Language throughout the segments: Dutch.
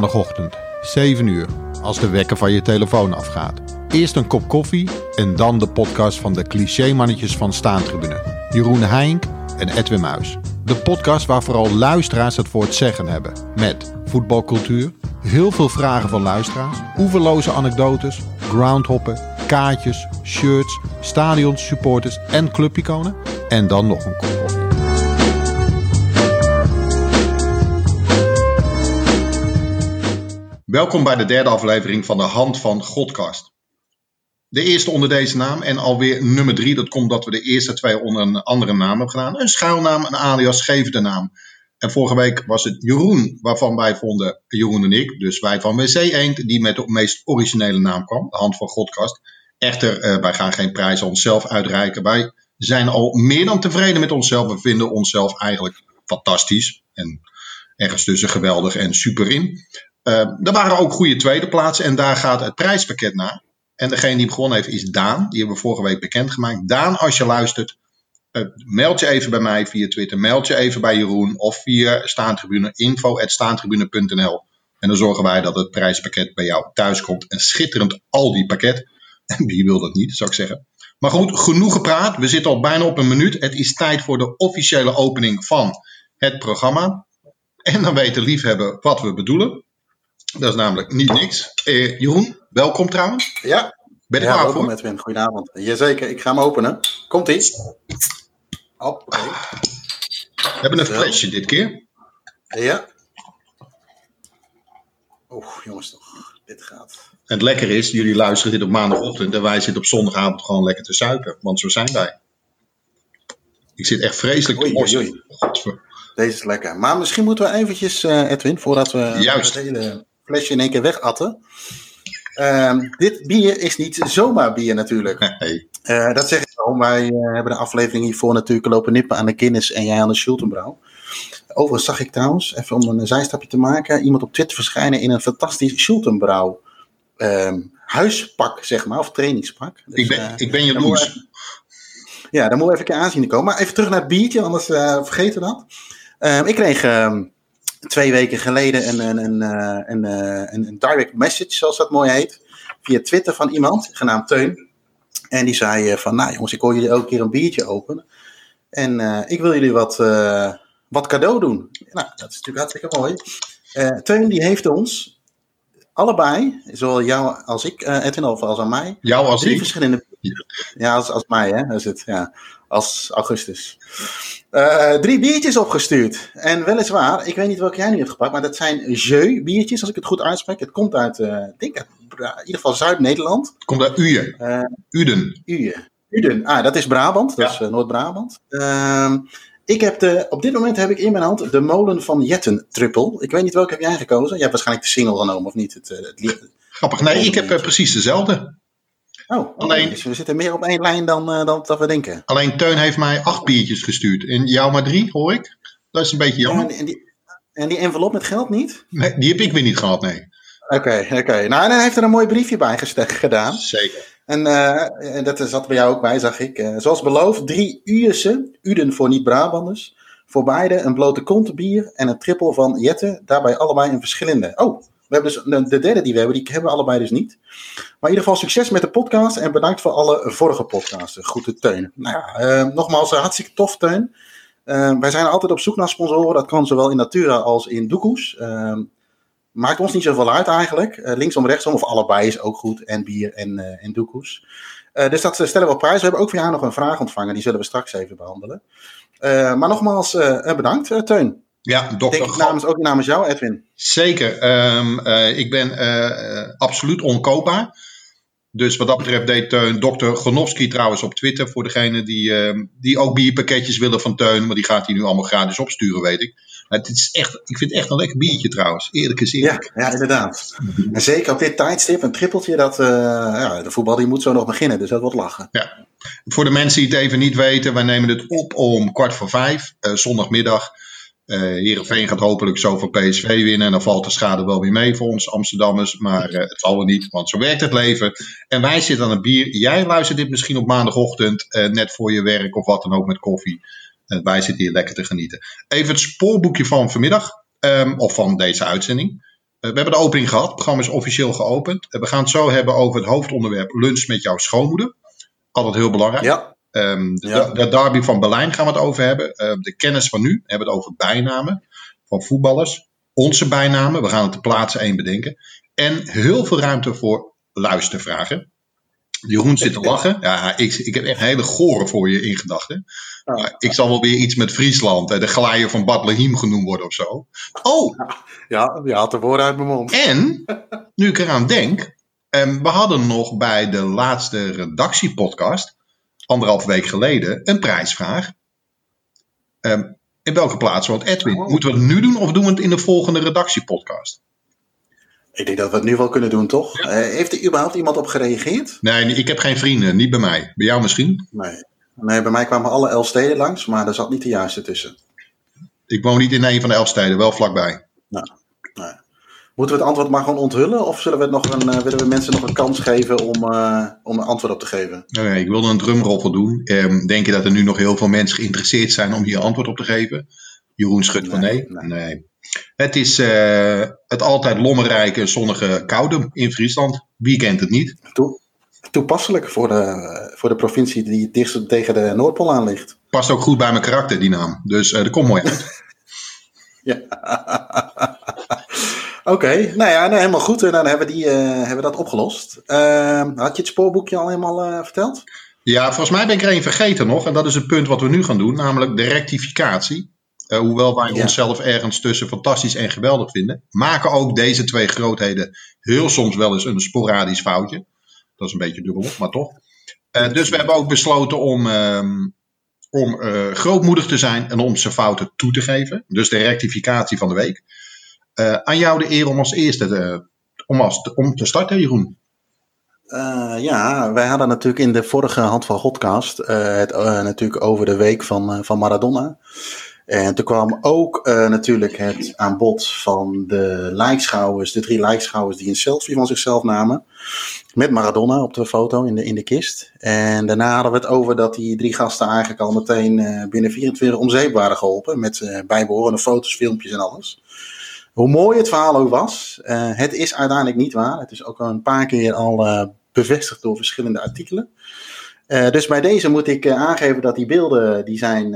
maandagochtend, 7 uur, als de wekker van je telefoon afgaat. Eerst een kop koffie en dan de podcast van de clichémannetjes van Staantribune. Jeroen Heink en Edwin Muis. De podcast waar vooral luisteraars het voor het zeggen hebben. Met voetbalcultuur, heel veel vragen van luisteraars, oeverloze anekdotes, groundhoppen, kaartjes, shirts, stadions, supporters en clubiconen. En dan nog een kop Welkom bij de derde aflevering van de Hand van Godcast. De eerste onder deze naam en alweer nummer drie. Dat komt dat we de eerste twee onder een andere naam hebben gedaan. Een schuilnaam, een alias, geef de naam. En vorige week was het Jeroen, waarvan wij vonden, Jeroen en ik, dus wij van WC Eend, die met de meest originele naam kwam, de Hand van Godcast. Echter, eh, wij gaan geen prijs aan onszelf uitreiken. Wij zijn al meer dan tevreden met onszelf. We vinden onszelf eigenlijk fantastisch. En ergens tussen geweldig en super in. Uh, er waren ook goede tweede plaatsen en daar gaat het prijspakket naar. En degene die begonnen heeft is Daan. Die hebben we vorige week bekendgemaakt. Daan, als je luistert, uh, meld je even bij mij via Twitter. Meld je even bij Jeroen of via Staantribune, info.staantribune.nl. En dan zorgen wij dat het prijspakket bij jou thuis komt. Een schitterend Aldi pakket. En wie wil dat niet, zou ik zeggen. Maar goed, genoeg gepraat. We zitten al bijna op een minuut. Het is tijd voor de officiële opening van het programma. En dan weten liefhebben wat we bedoelen. Dat is namelijk niet niks. Eh, Jeroen, welkom trouwens. Ja. Ben je ja, klaar welkom voor? Edwin. Goedenavond. Jazeker, ik ga hem openen. Komt ie. Hop. We hebben een flesje dit keer. Ja. Oeh, jongens toch. Dit gaat. En het lekker is, jullie luisteren dit op maandagochtend en wij zitten op zondagavond gewoon lekker te suiken. Want zo zijn wij. Ik zit echt vreselijk te Oei, oei. Deze is lekker. Maar misschien moeten we eventjes, eh, Edwin, voordat we Juist. het hele flesje in één keer wegatten. Ehm, dit bier is niet zomaar bier natuurlijk. Nee. Eh, dat zeg ik waarom. Wij eh, hebben de aflevering hiervoor natuurlijk lopen nippen aan de Guinness en jij aan de Schultenbrouw. Overigens zag ik trouwens, even om een zijstapje te maken, iemand op Twitter verschijnen in een fantastisch Schultenbrouw ehm, huispak, zeg maar, of trainingspak. Dus, Ik ben, eh, ik ben moet jaloers. ja, daar moeten we even een keer aanzien te komen. Maar even terug naar het biertje, anders vergeten we dat. Ehm, ik kreeg twee weken geleden een, een, een, eh, een, eh, een, een direct message, zoals dat mooi heet, via Twitter van iemand, genaamd Teun. En die zei eh, van, nou jongens, ik hoor jullie elke keer een biertje openen. En ik wil jullie wat, wat cadeau doen. Nou, dat is natuurlijk hartstikke mooi. Teun die heeft ons allebei, zowel jou als ik, Edwin, of als aan mij, Jou als drie ik. verschillende. Ja, als, als mij, hè? Is het, ja. Als augustus. Eh, drie biertjes opgestuurd. En weliswaar, ik weet niet welke jij nu hebt gepakt, maar dat zijn Jeu biertjes, als ik het goed uitspreek. Het komt uit, eh, ik denk uit, Bra- in ieder geval Zuid-Nederland. Komt uit Uien. Eh, Uden. Uien. Uden. Ah, dat is Brabant. Dat Ja. is Noord-Brabant. Ehm, ik heb de, op dit moment heb ik in mijn hand de molen van Jetten Triple. Ik weet niet welke heb jij gekozen. Jij hebt waarschijnlijk de single genomen, of niet? Het, het, li- Grappig. Nee, ik heb precies dezelfde. Oh. Alleen- Dus we zitten meer op één lijn dan, eh, dan dat we denken. Alleen Teun heeft mij acht biertjes gestuurd. En jou maar drie, hoor ik. Dat is een beetje Ja, jammer. en, en die, en die envelop met geld niet? Nee, die heb ik weer niet gehad, nee. Oké, oké. Nou, en hij heeft er een mooi briefje bij gedaan. Zeker. En, eh, en dat zat bij jou ook bij, zag ik. Eh, zoals beloofd, drie Uurse, Uden voor niet-Brabanders. Voor beide een blote kont bier en een trippel van Jette. Daarbij allebei een verschillende. Oh, hebben dus de, de derde die we hebben, die hebben we allebei dus niet. Maar in ieder geval succes met de podcast en bedankt voor alle vorige podcasten. Groete Teun. Nou ja, eh, nogmaals, eh, hartstikke tof Teun. Eh, wij zijn altijd op zoek naar sponsoren. Dat kan zowel in Natura als in Doekoes. Eh, maakt ons niet zoveel uit eigenlijk. Linksom, rechtsom of allebei is ook goed. En bier en, en doekoes. Dus dat stellen we op prijs. We hebben ook voor jou nog een vraag ontvangen. Die zullen we straks even behandelen. Eh, maar nogmaals bedankt Teun. Ja, dokter Denk ik namens, ook namens jou Edwin. Zeker. Ehm, eh, ik ben eh, absoluut onkoopbaar. Dus wat dat betreft deed Teun, dokter Gonowski trouwens op Twitter. Voor degene die, ehm, die ook bierpakketjes willen van Teun. Maar die gaat hij nu allemaal gratis opsturen, weet ik. Het is echt, ik vind het echt een lekker biertje trouwens. Eerlijk is Ja, eerlijk. ja, inderdaad. En zeker op dit tijdstip, een trippeltje. Dat, eh, ja, de voetbal die moet zo nog beginnen. Dus dat wordt lachen. Voor de mensen die het even niet weten. Wij nemen het op om kwart voor vijf. zondagmiddag. Eh Heerenveen gaat hopelijk zo van PSV winnen. En dan valt de schade wel weer mee voor ons Amsterdammers. Maar eh, het zal wel niet, want zo werkt het leven. En wij zitten aan het bier. Jij luistert dit misschien op maandagochtend. eh, net voor je werk of wat dan ook met koffie. Wij zitten hier lekker te genieten. Even het spoorboekje van vanmiddag. ehm, of van deze uitzending. we hebben de opening gehad. Het programma is officieel geopend. we gaan het zo hebben over het hoofdonderwerp lunch met jouw schoonmoeder. Altijd heel belangrijk. Ja. Ehm, de, Ja. de derby van Berlijn gaan we het over hebben. Ehm, de kennis van nu hebben we het over bijnamen van voetballers. Onze bijnamen. We gaan het te plaatsen één bedenken. En heel veel ruimte voor luistervragen. Jeroen zit te lachen. Ja, ik, ik heb echt hele gore voor je in gedachten. Maar ik zal wel weer iets met Friesland. eh, De glaaier van Bad Lahim genoemd worden of zo. Oh, Ja, je had de woorden uit mijn mond. en, nu ik eraan denk, ehm, we hadden nog bij de laatste redactiepodcast, anderhalf week geleden, een prijsvraag. Ehm, in welke plaats wordt Edwin? Oh. Moeten we het nu doen of doen we het in de volgende redactiepodcast? Ik denk dat we het nu wel kunnen doen, toch? Eh, heeft er überhaupt iemand op gereageerd? Nee, ik heb geen vrienden, niet bij mij. Bij jou misschien? Nee. Nee, bij mij kwamen alle elf steden langs, maar er zat niet de juiste tussen. Ik woon niet in een van de elf steden, wel vlakbij. Moeten we het antwoord maar gewoon onthullen? Of zullen we het nog een, eh, willen we mensen nog een kans geven om, eh, om een antwoord op te geven? Nee, nee, ik wilde een drumroffel doen. Ehm, denk je dat er nu nog heel veel mensen geïnteresseerd zijn om hier antwoord op te geven? Jeroen schudt van nee. Nee, nee. Het is eh, het altijd lommerrijke, zonnige koude in Friesland. Wie kent het niet? Toe- toepasselijk voor de, voor de provincie die dichtst tegen de Noordpool aan ligt. Past ook goed bij mijn karakter, die naam. Dus dat komt mooi uit. Ja. Oké, nou ja, nou, helemaal goed. En dan hebben we, die, eh, hebben we dat opgelost. Ehm, had je het spoorboekje al helemaal eh, verteld? Ja, volgens mij ben ik er één vergeten nog. En dat is het punt wat we nu gaan doen, namelijk de rectificatie. Eh, hoewel wij Ja. onszelf ergens tussen fantastisch en geweldig vinden, maken ook deze twee grootheden heel soms wel eens een sporadisch foutje. Dat is een beetje dubbel, maar toch. Dus we hebben ook besloten om, ehm, om grootmoedig te zijn en om zijn fouten toe te geven. Dus de rectificatie van de week. Eh, aan jou de eer om als eerste te, om, als, om te starten, Jeroen. Eh, ja, wij hadden natuurlijk in de vorige Hand van Godcast eh, het natuurlijk over de week van, van Maradona. En toen kwam ook natuurlijk het aan bod van de lijkschouwers, de drie lijkschouwers die een selfie van zichzelf namen. Met Maradona op de foto in de, in de kist. En daarna hadden we het over dat die drie gasten eigenlijk al meteen binnen 24 om zeep waren geholpen. Met eh, bijbehorende foto's, filmpjes en alles. Hoe mooi het verhaal ook was, eh, het is uiteindelijk niet waar. Het is ook al een paar keer al eh, bevestigd door verschillende artikelen. Eh, dus bij deze moet ik aangeven dat die beelden die zijn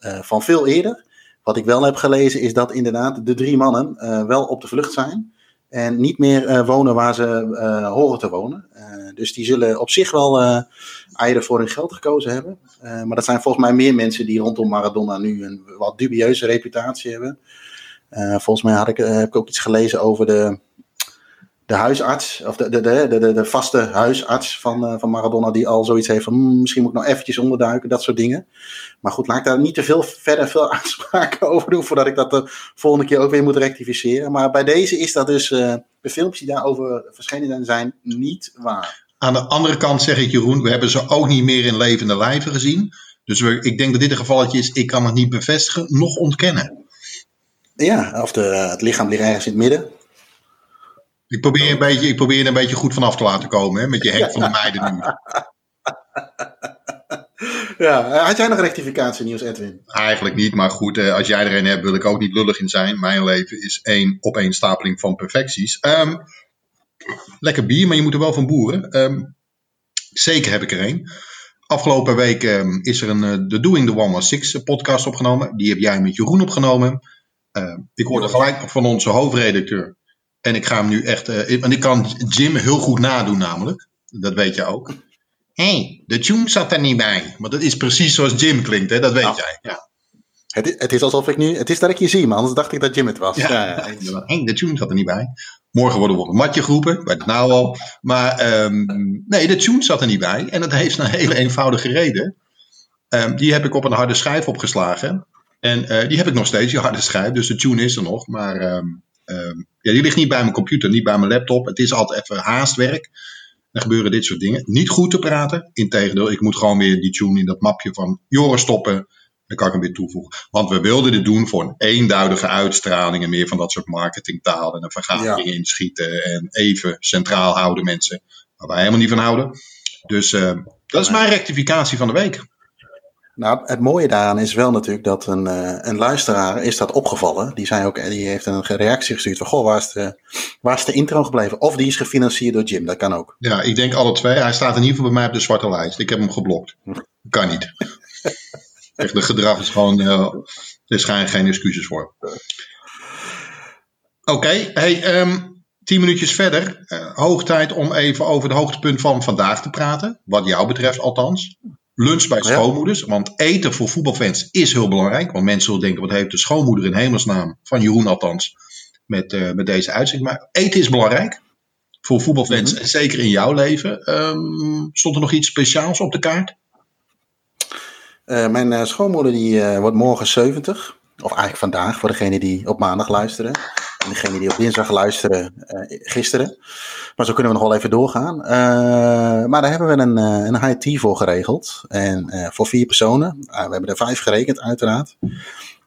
van veel eerder. Wat ik wel heb gelezen is dat inderdaad de drie mannen wel op de vlucht zijn. En niet meer wonen waar ze horen te wonen. Dus die zullen op zich wel eieren voor hun geld gekozen hebben. Maar dat zijn volgens mij meer mensen die rondom Maradona nu een wat dubieuze reputatie hebben. Eh, volgens mij had ik, eh, heb ik ook iets gelezen over de, de huisarts, of de, de, de, de, de vaste huisarts van, eh, van Maradona, die al zoiets heeft van "Hmm, misschien moet ik nou eventjes onderduiken, dat soort dingen. Maar goed, laat ik daar niet te veel verder veel uitspraken over doen, voordat ik dat de volgende keer ook weer moet rectificeren. Maar bij deze is dat dus, eh, de filmpjes die daarover verschenen zijn, zijn niet waar. Aan de andere kant zeg ik, Jeroen, we hebben ze ook niet meer in levende lijven gezien. Dus we, ik denk dat dit een gevalletje is, ik kan het niet bevestigen, nog ontkennen. Ja, of de, het lichaam ligt ergens in het midden. Ik probeer, een beetje, ik probeer er een beetje goed vanaf te laten komen, hè, met je hek van de meiden nu. Ja, eh, had jij nog rectificatie nieuws, Edwin? Eigenlijk niet, maar goed, eh, als jij er een hebt, wil ik ook niet lullig in zijn. Mijn leven is één opeenstapeling van perfecties. Ehm, lekker bier, maar je moet er wel van boeren. Ehm, zeker heb ik er een. Afgelopen week ehm, is er een eh, de Doing the 116 podcast opgenomen. Die heb jij met Jeroen opgenomen. Ehm, ik hoorde gelijk van onze hoofdredacteur. En ik ga hem nu echt. eh, want ik kan Jim heel goed nadoen, namelijk. Dat weet je ook. Hé, hey, de tune zat er niet bij. Want dat is precies zoals Jim klinkt, hè? dat weet Ja. jij. Ja. Het is, het is alsof ik nu, het is dat ik je zie, maar anders dacht ik dat Jim het was. Ja, Ja, ja. Hé, de tune zat er niet bij. Morgen worden we op een matje geroepen, ik weet het nou al. Maar ehm, nee, de tune zat er niet bij. En dat heeft een hele eenvoudige reden. Ehm, die heb ik op een harde schijf opgeslagen. En eh, die heb ik nog steeds, die harde schijf. Dus de tune is er nog. Maar ehm, ehm, ja, die ligt niet bij mijn computer, niet bij mijn laptop. Het is altijd even haastwerk. Dan gebeuren dit soort dingen. Niet goed te praten. Integendeel, ik moet gewoon weer die tune in dat mapje van Joris stoppen. Dan kan ik hem weer toevoegen. Want we wilden dit doen voor een eenduidige uitstraling en meer van dat soort marketingtaal en een vergadering inschieten en even centraal houden mensen waar wij helemaal niet van houden. Dus eh, dat is mijn rectificatie van de week. Nou, het mooie daaraan is wel natuurlijk dat een, uh, een luisteraar is dat opgevallen. Die, zei ook, die heeft een reactie gestuurd van, goh, waar is, de, waar is de intro gebleven? Of die is gefinancierd door Jim, dat kan ook. Ja, ik denk alle twee. Hij staat in ieder geval bij mij op de zwarte lijst. Ik heb hem geblokt. Kan niet. Echt, de gedrag is gewoon, uh, er zijn geen excuses voor. Oké, okay, hey, um, tien minuutjes verder. Uh, hoog tijd om even over de hoogtepunt van vandaag te praten. Wat jou betreft althans. Lunch bij schoonmoeders. Want eten voor voetbalfans is heel belangrijk. Want mensen zullen denken, wat heeft de schoonmoeder in hemelsnaam? Van Jeroen althans. Met, uh, met deze uitzending. Maar eten is belangrijk. Voor voetbalfans. Mm -hmm. Zeker in jouw leven. Um, stond er nog iets speciaals op de kaart? Uh, mijn uh, schoonmoeder die wordt morgen 70. Of eigenlijk vandaag, voor degenen die op maandag luisteren. En degene die op dinsdag luisteren, uh, gisteren. Maar zo kunnen we nog wel even doorgaan. Uh, maar daar hebben we een, uh, een high tea voor geregeld. En voor vier personen. we hebben er vijf gerekend, uiteraard.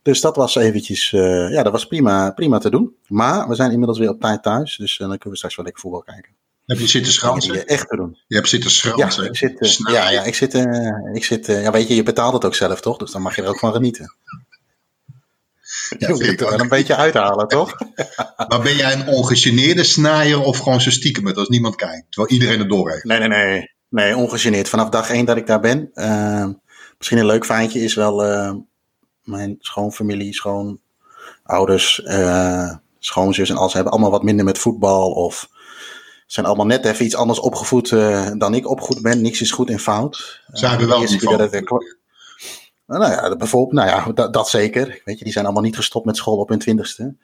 Dus dat was eventjes, ja, dat was prima, prima te doen. Maar we zijn inmiddels weer op tijd thuis. Dus dan kunnen we straks wel lekker voetbal kijken. Heb je zitten schransen? Ja, echt te doen. Je hebt zitten schransen? Ja, ik zit, ja, ja, ik zit, ik zit ja, weet je, je betaalt het ook zelf, toch? Dus dan mag je er ook van genieten. Ja, je moet het er wel een beetje uithalen, toch? maar ben jij een ongegeneerde snaaier of gewoon zo stiekem met als niemand kijkt? Terwijl iedereen het door heeft? Nee, nee, nee. Nee, ongegeneerd. Vanaf dag één dat ik daar ben. Uh, misschien een leuk feitje is wel uh, mijn schoonfamilie, schoonouders, uh, schoonzus en al. Ze hebben allemaal wat minder met voetbal of zijn allemaal net even iets anders opgevoed dan ik opgevoed ben. Niks is goed en fout. Zijn we wel niet van. Nou ja, bijvoorbeeld, nou ja, dat, dat, zeker. Weet je, die zijn allemaal niet gestopt met school op hun twintigste.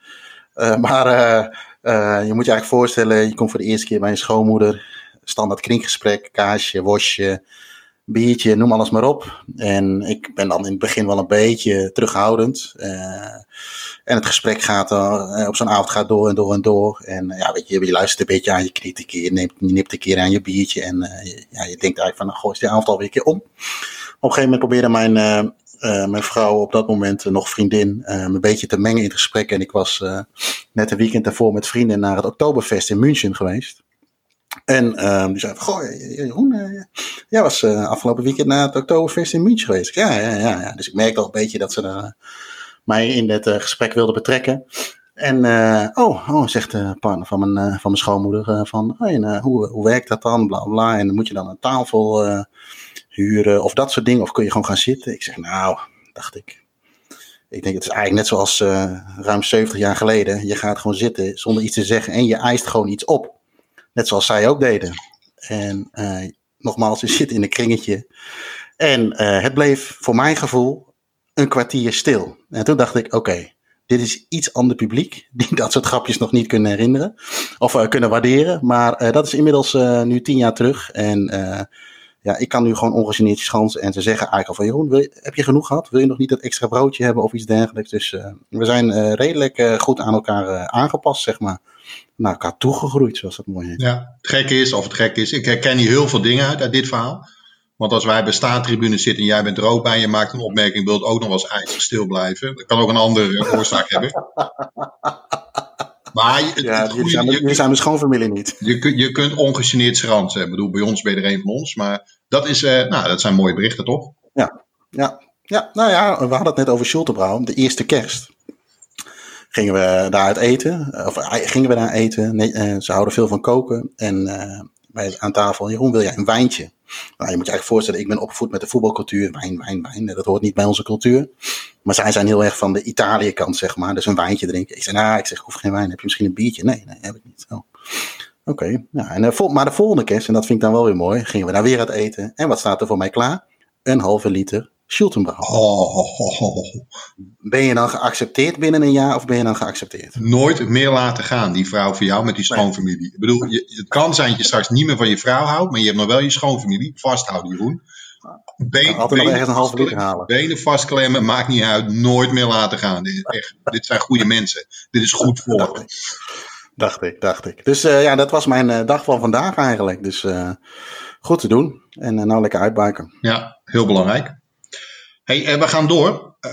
Uh, maar uh, uh, je moet je eigenlijk voorstellen, je komt voor de eerste keer bij je schoonmoeder. Standaard kringgesprek, kaasje, wasje, biertje, noem alles maar op. En ik ben dan in het begin wel een beetje terughoudend. en het gesprek gaat op zo'n avond gaat door en door en door. En ja, weet je, je luistert een beetje aan, je keer, je, neemt, je nipt een keer aan je biertje. En ja, je denkt eigenlijk van, nou, goh, is die avond alweer een keer om. Op een gegeven moment probeerde mijn, uh, uh, mijn vrouw op dat moment uh, nog vriendin een beetje te mengen in het gesprek. En ik was net een weekend daarvoor met vrienden naar het Oktoberfest in München geweest. En die zei: Goh, Jeroen, jij was afgelopen weekend naar het Oktoberfest in München geweest. Ja, ja, ja, ja. Dus ik merkte al een beetje dat ze mij in dit gesprek wilden betrekken. En uh, oh, oh, zegt de partner van mijn, uh, van mijn schoonmoeder uh, van, hoe, hoe werkt dat dan, bla bla. En dan moet je dan een tafel huren of dat soort dingen. Of kun je gewoon gaan zitten? Ik zeg, nou, dacht ik. Ik denk, het is eigenlijk net zoals ruim 70 jaar geleden. Je gaat gewoon zitten zonder iets te zeggen en je eist gewoon iets op. Net zoals zij ook deden. En nogmaals, je zit in een kringetje. En het bleef voor mijn gevoel een kwartier stil. En toen dacht ik, oké. Dit is iets ander publiek die dat soort grapjes nog niet kunnen herinneren of kunnen waarderen. Maar dat is inmiddels nu tien jaar terug. En ja, ik kan nu gewoon ongegeneerd schansen en ze zeggen eigenlijk al van Jeroen, wil je, heb je genoeg gehad? Wil je nog niet dat extra broodje hebben of iets dergelijks? Dus we zijn redelijk goed aan elkaar aangepast, zeg maar. Naar elkaar toegegroeid, zoals dat mooi heet. Ja, het gekke is, of het gek is, ik herken hier heel veel dingen uit, uit dit verhaal. Want als wij bij staantribune zitten en jij bent er ook bij en je maakt een opmerking, wilt ook nog wel eens ijzig stil blijven. Dat kan ook een andere oorzaak hebben. Maar het, ja, het goede, zijn, je, zijn mijn schoonfamilie niet. Je, je kunt ongegeneerd schransen. Ik bedoel, bij ons ben je er een van ons. Maar dat, is, uh, nou, dat zijn mooie berichten, toch? Ja, ja. ja nou ja, we hadden het net over Schultebrouw, de eerste kerst. Gingen we daar uit eten, of gingen we daar eten. Nee, uh, ze houden veel van koken. En uh, bij, aan tafel, Jeroen, wil jij een wijntje? Nou, je moet je eigenlijk voorstellen, ik ben opgevoed met de voetbalcultuur. Wijn, wijn, wijn. Dat hoort niet bij onze cultuur. Maar zij zijn heel erg van de Italië-kant, zeg maar. Dus een wijntje drinken. Ik zeg, nou, ik zeg, ik hoef geen wijn. Heb je misschien een biertje? Nee, nee, heb ik niet. Oh. Oké. Okay. Ja, en, uh, maar de volgende kerst, en dat vind ik dan wel weer mooi, gingen we daar weer uit eten. En wat staat er voor mij klaar? Een halve liter Schultenbrouw. Oh, oh, oh, ben je dan geaccepteerd binnen een jaar of ben je dan geaccepteerd? Nooit meer laten gaan, die vrouw voor jou met die schoonfamilie. Ik bedoel, je, het kan zijn dat je straks niet meer van je vrouw houdt, maar je hebt nog wel je schoonfamilie. Vasthouden, Jeroen. Been, altijd nog ergens een halve liter halen. Benen vastklemmen, maakt niet uit. Nooit meer laten gaan. Dit, echt, dit zijn goede mensen. Dit is goed voor. Dacht ik, dacht ik. Dacht ik. Dus uh, ja, dat was mijn uh, dag van vandaag eigenlijk. Dus uh, goed te doen. En nou lekker uitbuiken. Ja, heel belangrijk. Hey, we gaan door. Uh,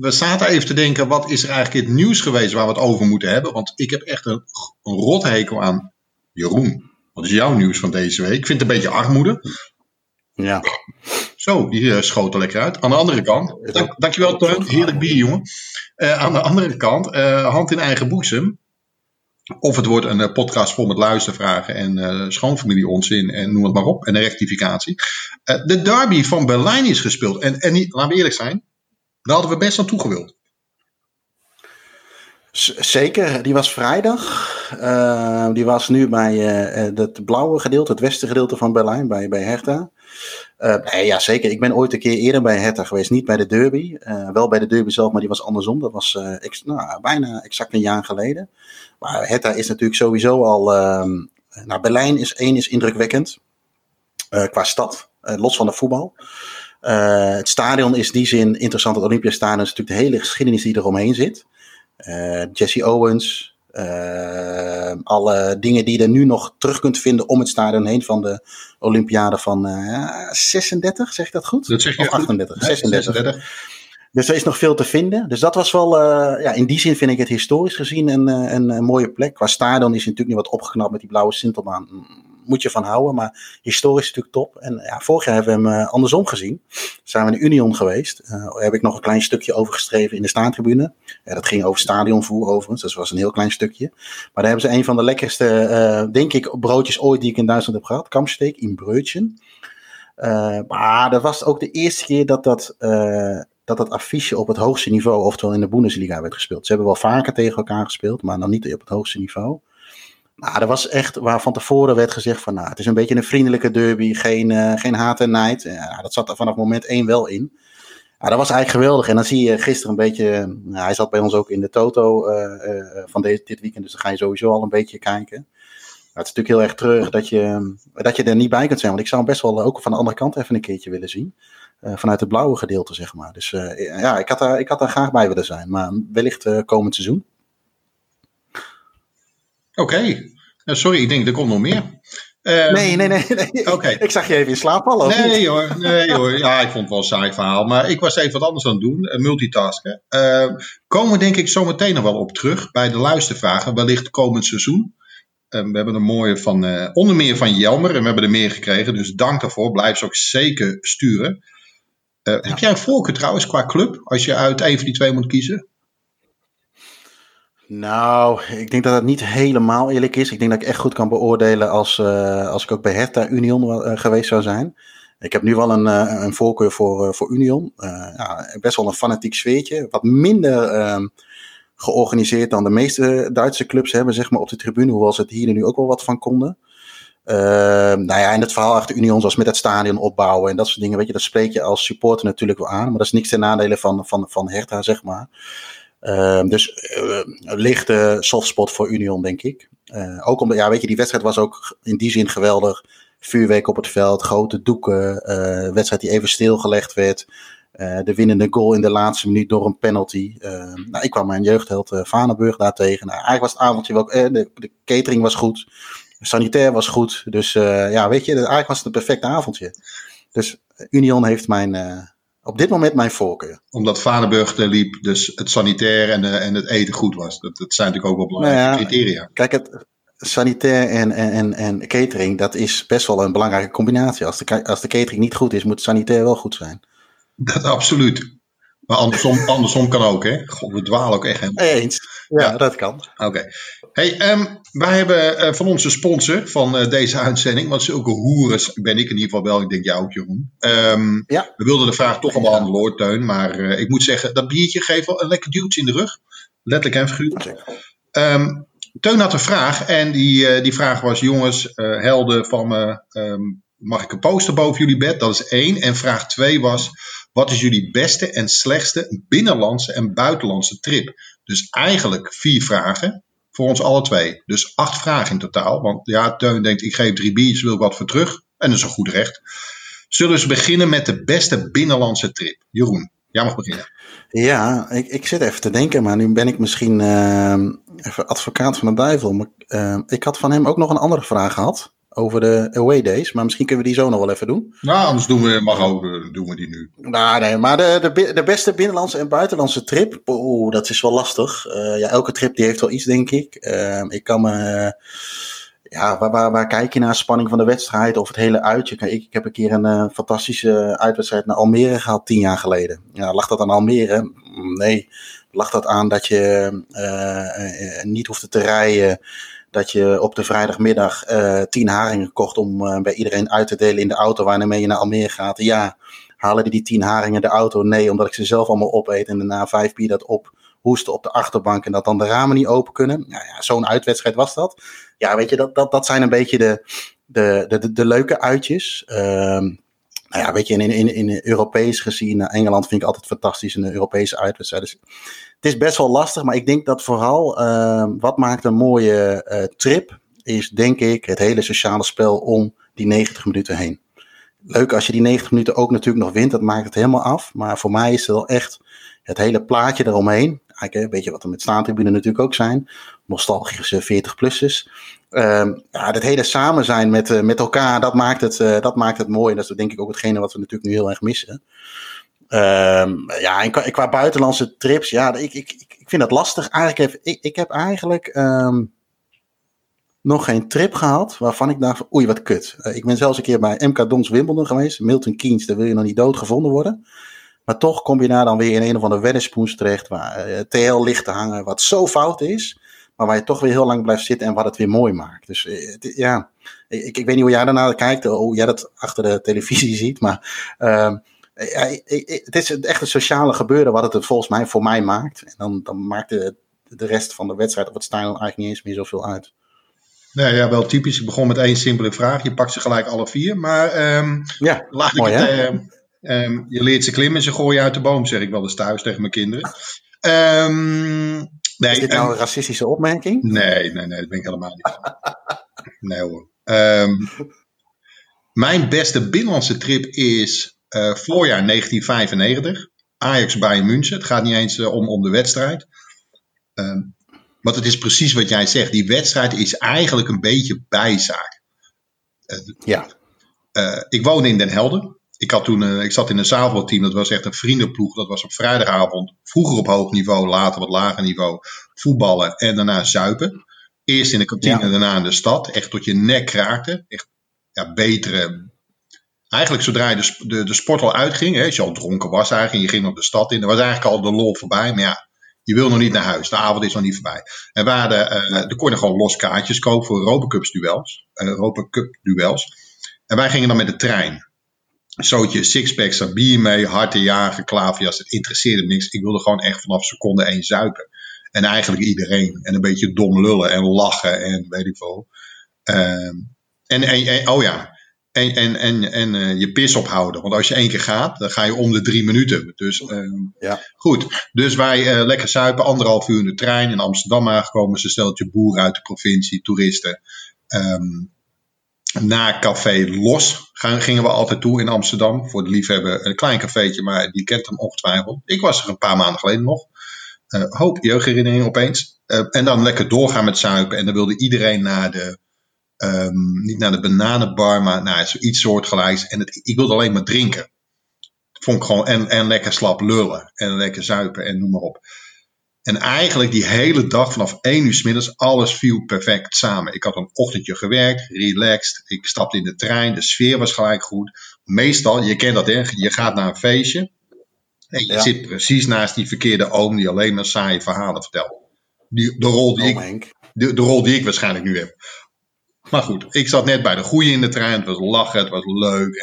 we zaten even te denken, wat is er eigenlijk in het nieuws geweest waar we het over moeten hebben? Want ik heb echt een, een rothekel aan Jeroen. Wat is jouw nieuws van deze week? Ik vind het een beetje armoede. Ja. Zo, die schoot er lekker uit. Aan de andere kant, dank, dankjewel Teun, heerlijk bier jongen. Uh, aan de andere kant, uh, hand in eigen boezem. Of het wordt een podcast vol met luistervragen en schoonfamilie onzin en noem het maar op. En een rectificatie. de derby van Berlijn is gespeeld. En, en niet, laten we eerlijk zijn, daar hadden we best aan toegewild. Zeker, die was vrijdag. Uh, die was nu bij uh, het blauwe gedeelte, het westengedeelte van Berlijn, bij, bij Hertha. Nee, ja, zeker. Ik ben ooit een keer eerder bij Hertha geweest. Niet bij de derby. wel bij de derby zelf, maar die was andersom. Dat was nou, bijna exact een jaar geleden. Maar Hertha is natuurlijk sowieso al... Ehm, nou, Berlijn is één is indrukwekkend. qua stad, los van de voetbal. het stadion is in die zin interessant. Het Olympiastadion is natuurlijk de hele geschiedenis die eromheen zit. Uh, Jesse Owens. Uh, alle dingen die je er nu nog terug kunt vinden om het stadion heen van de Olympiade van uh, 36, zeg ik dat goed? Dat zeg je of 38, goed. 36. 36. Dus er is nog veel te vinden. Dus dat was wel, uh, ja, in die zin vind ik het historisch gezien een, een, een mooie plek. Qua stadion is het natuurlijk nu wat opgeknapt met die blauwe Sintelbaan moet je van houden. Maar historisch is natuurlijk top. En ja, vorig jaar hebben we hem uh, andersom gezien. Zijn we in Union geweest. Uh, daar heb ik nog een klein stukje over geschreven in de staantribune. Dat ging over stadionvoer overigens. Dat was een heel klein stukje. Maar daar hebben ze een van de lekkerste, uh, denk ik, broodjes ooit die ik in Duitsland heb gehad. Kampsteek in Breutjen. maar dat was ook de eerste keer dat dat dat dat affiche op het hoogste niveau, oftewel in de Bundesliga, werd gespeeld. Ze hebben wel vaker tegen elkaar gespeeld, maar dan niet op het hoogste niveau. Nou, dat was echt waar van tevoren werd gezegd van, nou, het is een beetje een vriendelijke derby, geen, uh, geen haat en nijd. Dat zat er vanaf moment één wel in. Ja, dat was eigenlijk geweldig. En dan zie je gisteren een beetje, nou, hij zat bij ons ook in de Toto uh, uh, van dit, dit weekend, dus dan ga je sowieso al een beetje kijken. Maar het is natuurlijk heel erg terug dat je, dat je er niet bij kunt zijn. Want ik zou hem best wel ook van de andere kant even een keertje willen zien. vanuit het blauwe gedeelte, zeg maar. Dus ja, ik had, daar, ik had daar graag bij willen zijn. Maar wellicht komend seizoen. Oké. Okay. sorry, ik denk er komt nog meer. Um, nee, nee, nee. nee. Okay. Ik zag je even in slaap vallen. Nee hoor, nee hoor. Ja, ik vond het wel een saai verhaal. Maar ik was even wat anders aan het doen. Uh, multitasken. Uh, komen we denk ik zo meteen nog wel op terug bij de luistervragen. Wellicht komend seizoen. Uh, we hebben een mooie van, uh, onder meer van Jelmer. En we hebben er meer gekregen. Dus dank daarvoor. Blijf ze ook zeker sturen. Ja. Heb jij een voorkeur trouwens qua club? Als je uit een van die twee moet kiezen? Nou, ik denk dat het niet helemaal eerlijk is. Ik denk dat ik echt goed kan beoordelen als, uh, als ik ook bij Hertha Union uh, geweest zou zijn. Ik heb nu wel een, uh, een voorkeur voor, voor Union. ja, best wel een fanatiek sfeertje. Wat minder ehm, georganiseerd dan de meeste Duitse clubs hebben, zeg maar, op de tribune. Hoewel ze het hier nu ook wel wat van konden. Ehm, nou ja, en het verhaal achter Union, zoals met het stadion opbouwen en dat soort dingen, weet je, dat spreek je als supporter natuurlijk wel aan. Maar dat is niks ten nadele van, van, van Hertha, zeg maar. Uh, dus uh, lichte softspot voor Union, denk ik. Uh, ook omdat, ja, weet je, die wedstrijd was ook in die zin geweldig. Vuurwerk op het veld, grote doeken. Uh, wedstrijd die even stilgelegd werd. de winnende goal in de laatste minuut door een penalty. nou, ik kwam mijn jeugdheld Vanenburg daar tegen. Nou, eigenlijk was het avondje wel. De, de, catering was goed. Sanitair was goed. Dus ja, weet je, eigenlijk was het een perfect avondje. Dus Union heeft mijn op dit moment mijn voorkeur. Omdat Vaneburg er liep, dus het sanitair en, de, en het eten goed was. Dat, dat zijn natuurlijk ook wel belangrijke nou ja, criteria. Kijk, het sanitair en, en, en catering, dat is best wel een belangrijke combinatie. Als de, als de catering niet goed is, moet het sanitair wel goed zijn. Dat absoluut. Maar andersom, andersom kan ook, hè? God, we dwalen ook echt helemaal. Eens. Ja, ja. dat kan. Oké. Okay. Hey, um, wij hebben uh, van onze sponsor van uh, deze uitzending, want zulke hoeren ben ik in ieder geval wel, ik denk jou ook, Jeroen. Um, ja. We wilden de vraag toch al behandelen, hoor, Teun. Maar uh, ik moet zeggen, dat biertje geeft wel een lekker duwtje in de rug. Letterlijk en figuurlijk. Um, Teun had een vraag en die, die vraag was: jongens, helden van me, mag ik een poster boven jullie bed? Dat is één. En vraag twee was: wat is jullie beste en slechtste binnenlandse en buitenlandse trip? Dus eigenlijk vier vragen voor ons alle twee. Dus acht vragen in totaal. Want ja, Teun denkt, ik geef drie biertjes, wil ik wat voor terug. En dat is een goed recht. Zullen we beginnen met de beste binnenlandse trip? Jeroen, jij mag beginnen. Ja, ik, ik zit even te denken, maar nu ben ik misschien uh, even advocaat van de duivel. Maar uh, ik had van hem ook nog een andere vraag gehad over de away days. Maar misschien kunnen we die zo nog wel even doen. Nou, anders doen we, mag ook, doen we die nu. Nou, nee, maar de, de, de beste binnenlandse en buitenlandse trip, oeh, dat is wel lastig. Uh, ja, elke trip die heeft wel iets, denk ik. Uh, ik kan me... ja, waar, waar, waar, kijk je naar? Spanning van de wedstrijd of het hele uitje? Ik, ik heb een keer een uh, fantastische uitwedstrijd naar Almere gehad tien jaar geleden. Ja, lag dat aan Almere? Nee. Lag dat aan dat je niet hoefde te rijden? Dat je op de vrijdagmiddag tien haringen kocht om bij iedereen uit te delen in de auto waarmee je naar Almere gaat? Ja. Halen die die tien haringen de auto? Nee, omdat ik ze zelf allemaal opeet en daarna vijf bier dat op hoesten op de achterbank en dat dan de ramen niet open kunnen. Nou ja, zo'n uitwedstrijd was dat. Ja, weet je, dat, dat, dat zijn een beetje de, de, de, de, leuke uitjes. Um, nou ja, weet je, in, in, in Europees gezien, Engeland vind ik altijd fantastisch in de Europese uitwedstrijd. Dus het is best wel lastig, maar ik denk dat vooral uh, wat maakt een mooie uh, trip, is denk ik het hele sociale spel om die 90 minuten heen. Leuk als je die 90 minuten ook natuurlijk nog wint, dat maakt het helemaal af. Maar voor mij is het wel echt het hele plaatje eromheen weet je wat er met staantribune natuurlijk ook zijn. Nostalgische 40-plussers. Uh, ja, het hele samen zijn met, uh, met elkaar, dat maakt, het, uh, dat maakt het mooi. En dat is denk ik ook hetgene wat we natuurlijk nu heel erg missen. Uh, ja, en qua, buitenlandse trips, ja, ik, ik, ik vind dat lastig. Eigenlijk heb, ik, ik heb eigenlijk um, nog geen trip gehad waarvan ik dacht oei, wat kut. Uh, ik ben zelfs een keer bij MK Dons Wimbledon geweest. Milton Keynes, daar wil je nog niet dood gevonden worden. Maar toch kom je daar dan weer in een of andere weddenspoens terecht waar uh, TL ligt te hangen, wat zo fout is, maar waar je toch weer heel lang blijft zitten en wat het weer mooi maakt. Dus uh, ja, ik, ik weet niet hoe jij daarnaar kijkt, hoe jij dat achter de televisie ziet, maar uh, ja, het is echt een sociale gebeuren wat het volgens mij voor mij maakt. En dan, dan maakt de, de rest van de wedstrijd of het stijl eigenlijk niet eens meer zoveel uit. Nee, ja, wel typisch. Ik begon met één simpele vraag. Je pakt ze gelijk alle vier. Maar um, ja, laat mooi, ik het, Um, je leert ze klimmen en ze gooien uit de boom, zeg ik wel eens thuis tegen mijn kinderen. Um, nee, is dit nou een racistische opmerking? Nee, nee, nee, dat ben ik helemaal niet. nee hoor. Um, mijn beste binnenlandse trip is uh, voorjaar 1995. Ajax Bayern München. Het gaat niet eens uh, om, om de wedstrijd. Um, want het is precies wat jij zegt. Die wedstrijd is eigenlijk een beetje bijzaak. Uh, ja. ik woonde in Den Helder ik, had toen, uh, ik zat in een zaalvoetbalteam, dat was echt een vriendenploeg. Dat was op vrijdagavond, vroeger op hoog niveau, later wat lager niveau, voetballen en daarna zuipen. Eerst in de kantine, ja. daarna in de stad. Echt tot je nek kraakte. Echt ja, betere. Eigenlijk zodra je de, de, de sport al uitging, hè, als je al dronken was eigenlijk en je ging op de stad in, dan was eigenlijk al de lol voorbij. Maar ja, je wil nog niet naar huis. De avond is nog niet voorbij. En we hadden, uh, er kon je gewoon los kaartjes kopen voor Europa Cup duels. Uh, Europa Cup duels. En wij gingen dan met de trein zootje sixpacks, bier mee, harte jagen, klaverjas. Het interesseerde niks. Ik wilde gewoon echt vanaf seconde één zuipen. En eigenlijk iedereen. En een beetje dom lullen en lachen en weet ik veel. Um, en, en, en, oh ja. En, en, en, en uh, je pis ophouden. Want als je één keer gaat, dan ga je om de drie minuten. Dus um, ja. goed. Dus wij uh, lekker zuipen, anderhalf uur in de trein in Amsterdam aangekomen. Ze steltje boeren uit de provincie, toeristen. Um, na Café Los gingen we altijd toe in Amsterdam. Voor de liefhebber een klein cafeetje, maar die kent hem ongetwijfeld. Ik was er een paar maanden geleden nog. Uh, hoop jeugdherinneringen opeens. Uh, en dan lekker doorgaan met zuipen. En dan wilde iedereen naar de, um, niet naar de bananenbar, maar naar zoiets soortgelijks. En het, ik wilde alleen maar drinken. Vond ik gewoon, en, en lekker slap lullen. En lekker zuipen en noem maar op. En eigenlijk die hele dag vanaf 1 uur s middags, alles viel perfect samen. Ik had een ochtendje gewerkt, relaxed. Ik stapte in de trein, de sfeer was gelijk goed. Meestal, je kent dat hè, je gaat naar een feestje. En je ja. zit precies naast die verkeerde oom die alleen maar saaie verhalen vertelt. Die, de, rol die oh, ik, de, de rol die ik waarschijnlijk nu heb. Maar goed, ik zat net bij de goeie in de trein. Het was lachen, het was leuk.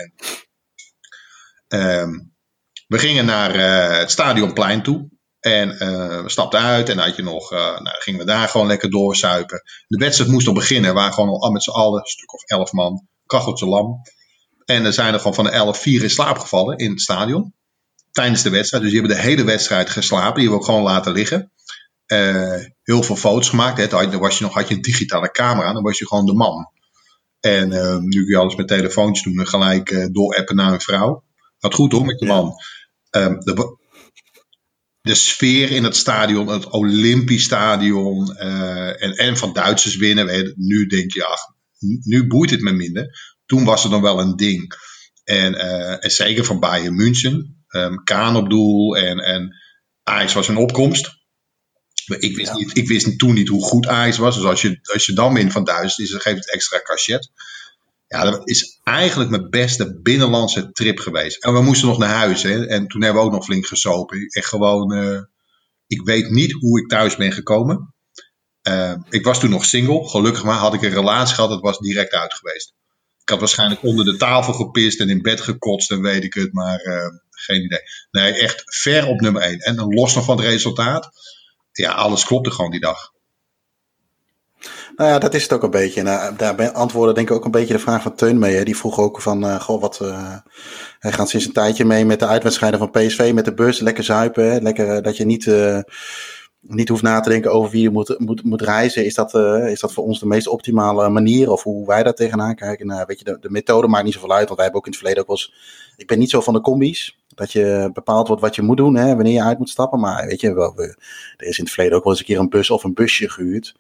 En, um, we gingen naar uh, het stadionplein toe. En uh, we stapten uit en dan had je nog, uh, nou, gingen we daar gewoon lekker doorzuipen. De wedstrijd moest nog beginnen. We waren gewoon al met z'n allen, een stuk of elf man, kacheltje lam. En er zijn er gewoon van de elf vier in slaap gevallen in het stadion. Tijdens de wedstrijd. Dus die hebben de hele wedstrijd geslapen. Die hebben we ook gewoon laten liggen. Uh, heel veel foto's gemaakt. Hè. Dan was je nog, had je een digitale camera. Dan was je gewoon de man. En nu kun je alles met telefoontjes doen. En gelijk doorappen naar een vrouw. Gaat goed hoor met je man. Um, de, de sfeer in het stadion, het Olympisch stadion uh, en, en van Duitsers winnen. Nu denk je, ach, nu boeit het me minder. Toen was het dan wel een ding. En, uh, en zeker van Bayern München, um, Kaan op doel en, en Ajax was een opkomst. Ik wist, niet, ik wist toen niet hoe goed Ajax was. Dus als je, als je dan wint van Duitsland, is, geeft het extra cachet. Ja, dat is eigenlijk mijn beste binnenlandse trip geweest. En we moesten nog naar huis. Hè? En toen hebben we ook nog flink gesopen. Echt gewoon, uh, ik weet niet hoe ik thuis ben gekomen. Uh, ik was toen nog single. Gelukkig maar had ik een relatie gehad. Dat was direct uit geweest. Ik had waarschijnlijk onder de tafel gepist en in bed gekotst en weet ik het. Maar uh, geen idee. Nee, echt ver op nummer 1. En los nog van het resultaat. Ja, alles klopte gewoon die dag. Nou ja, dat is het ook een beetje. Nou, daar beantwoordde denk ik ook een beetje de vraag van Teun mee. Die vroeg ook van, uh, goh, wat... Uh, hij gaat sinds een tijdje mee met de uitwedstrijden van PSV, met de bus. Lekker zuipen, hè. Lekker uh, dat je niet, niet hoeft na te denken over wie je moet, moet, moet reizen. Is dat, is dat voor ons de meest optimale manier? Of hoe wij daar tegenaan kijken? Nou, weet je, de, de methode maakt niet zoveel uit. Want wij hebben ook in het verleden ook wel. Ik ben niet zo van de combi's. Dat je bepaald wordt wat je moet doen, hè, wanneer je uit moet stappen. Maar weet je, wel, we, er is in het verleden ook wel eens een keer een bus of een busje gehuurd.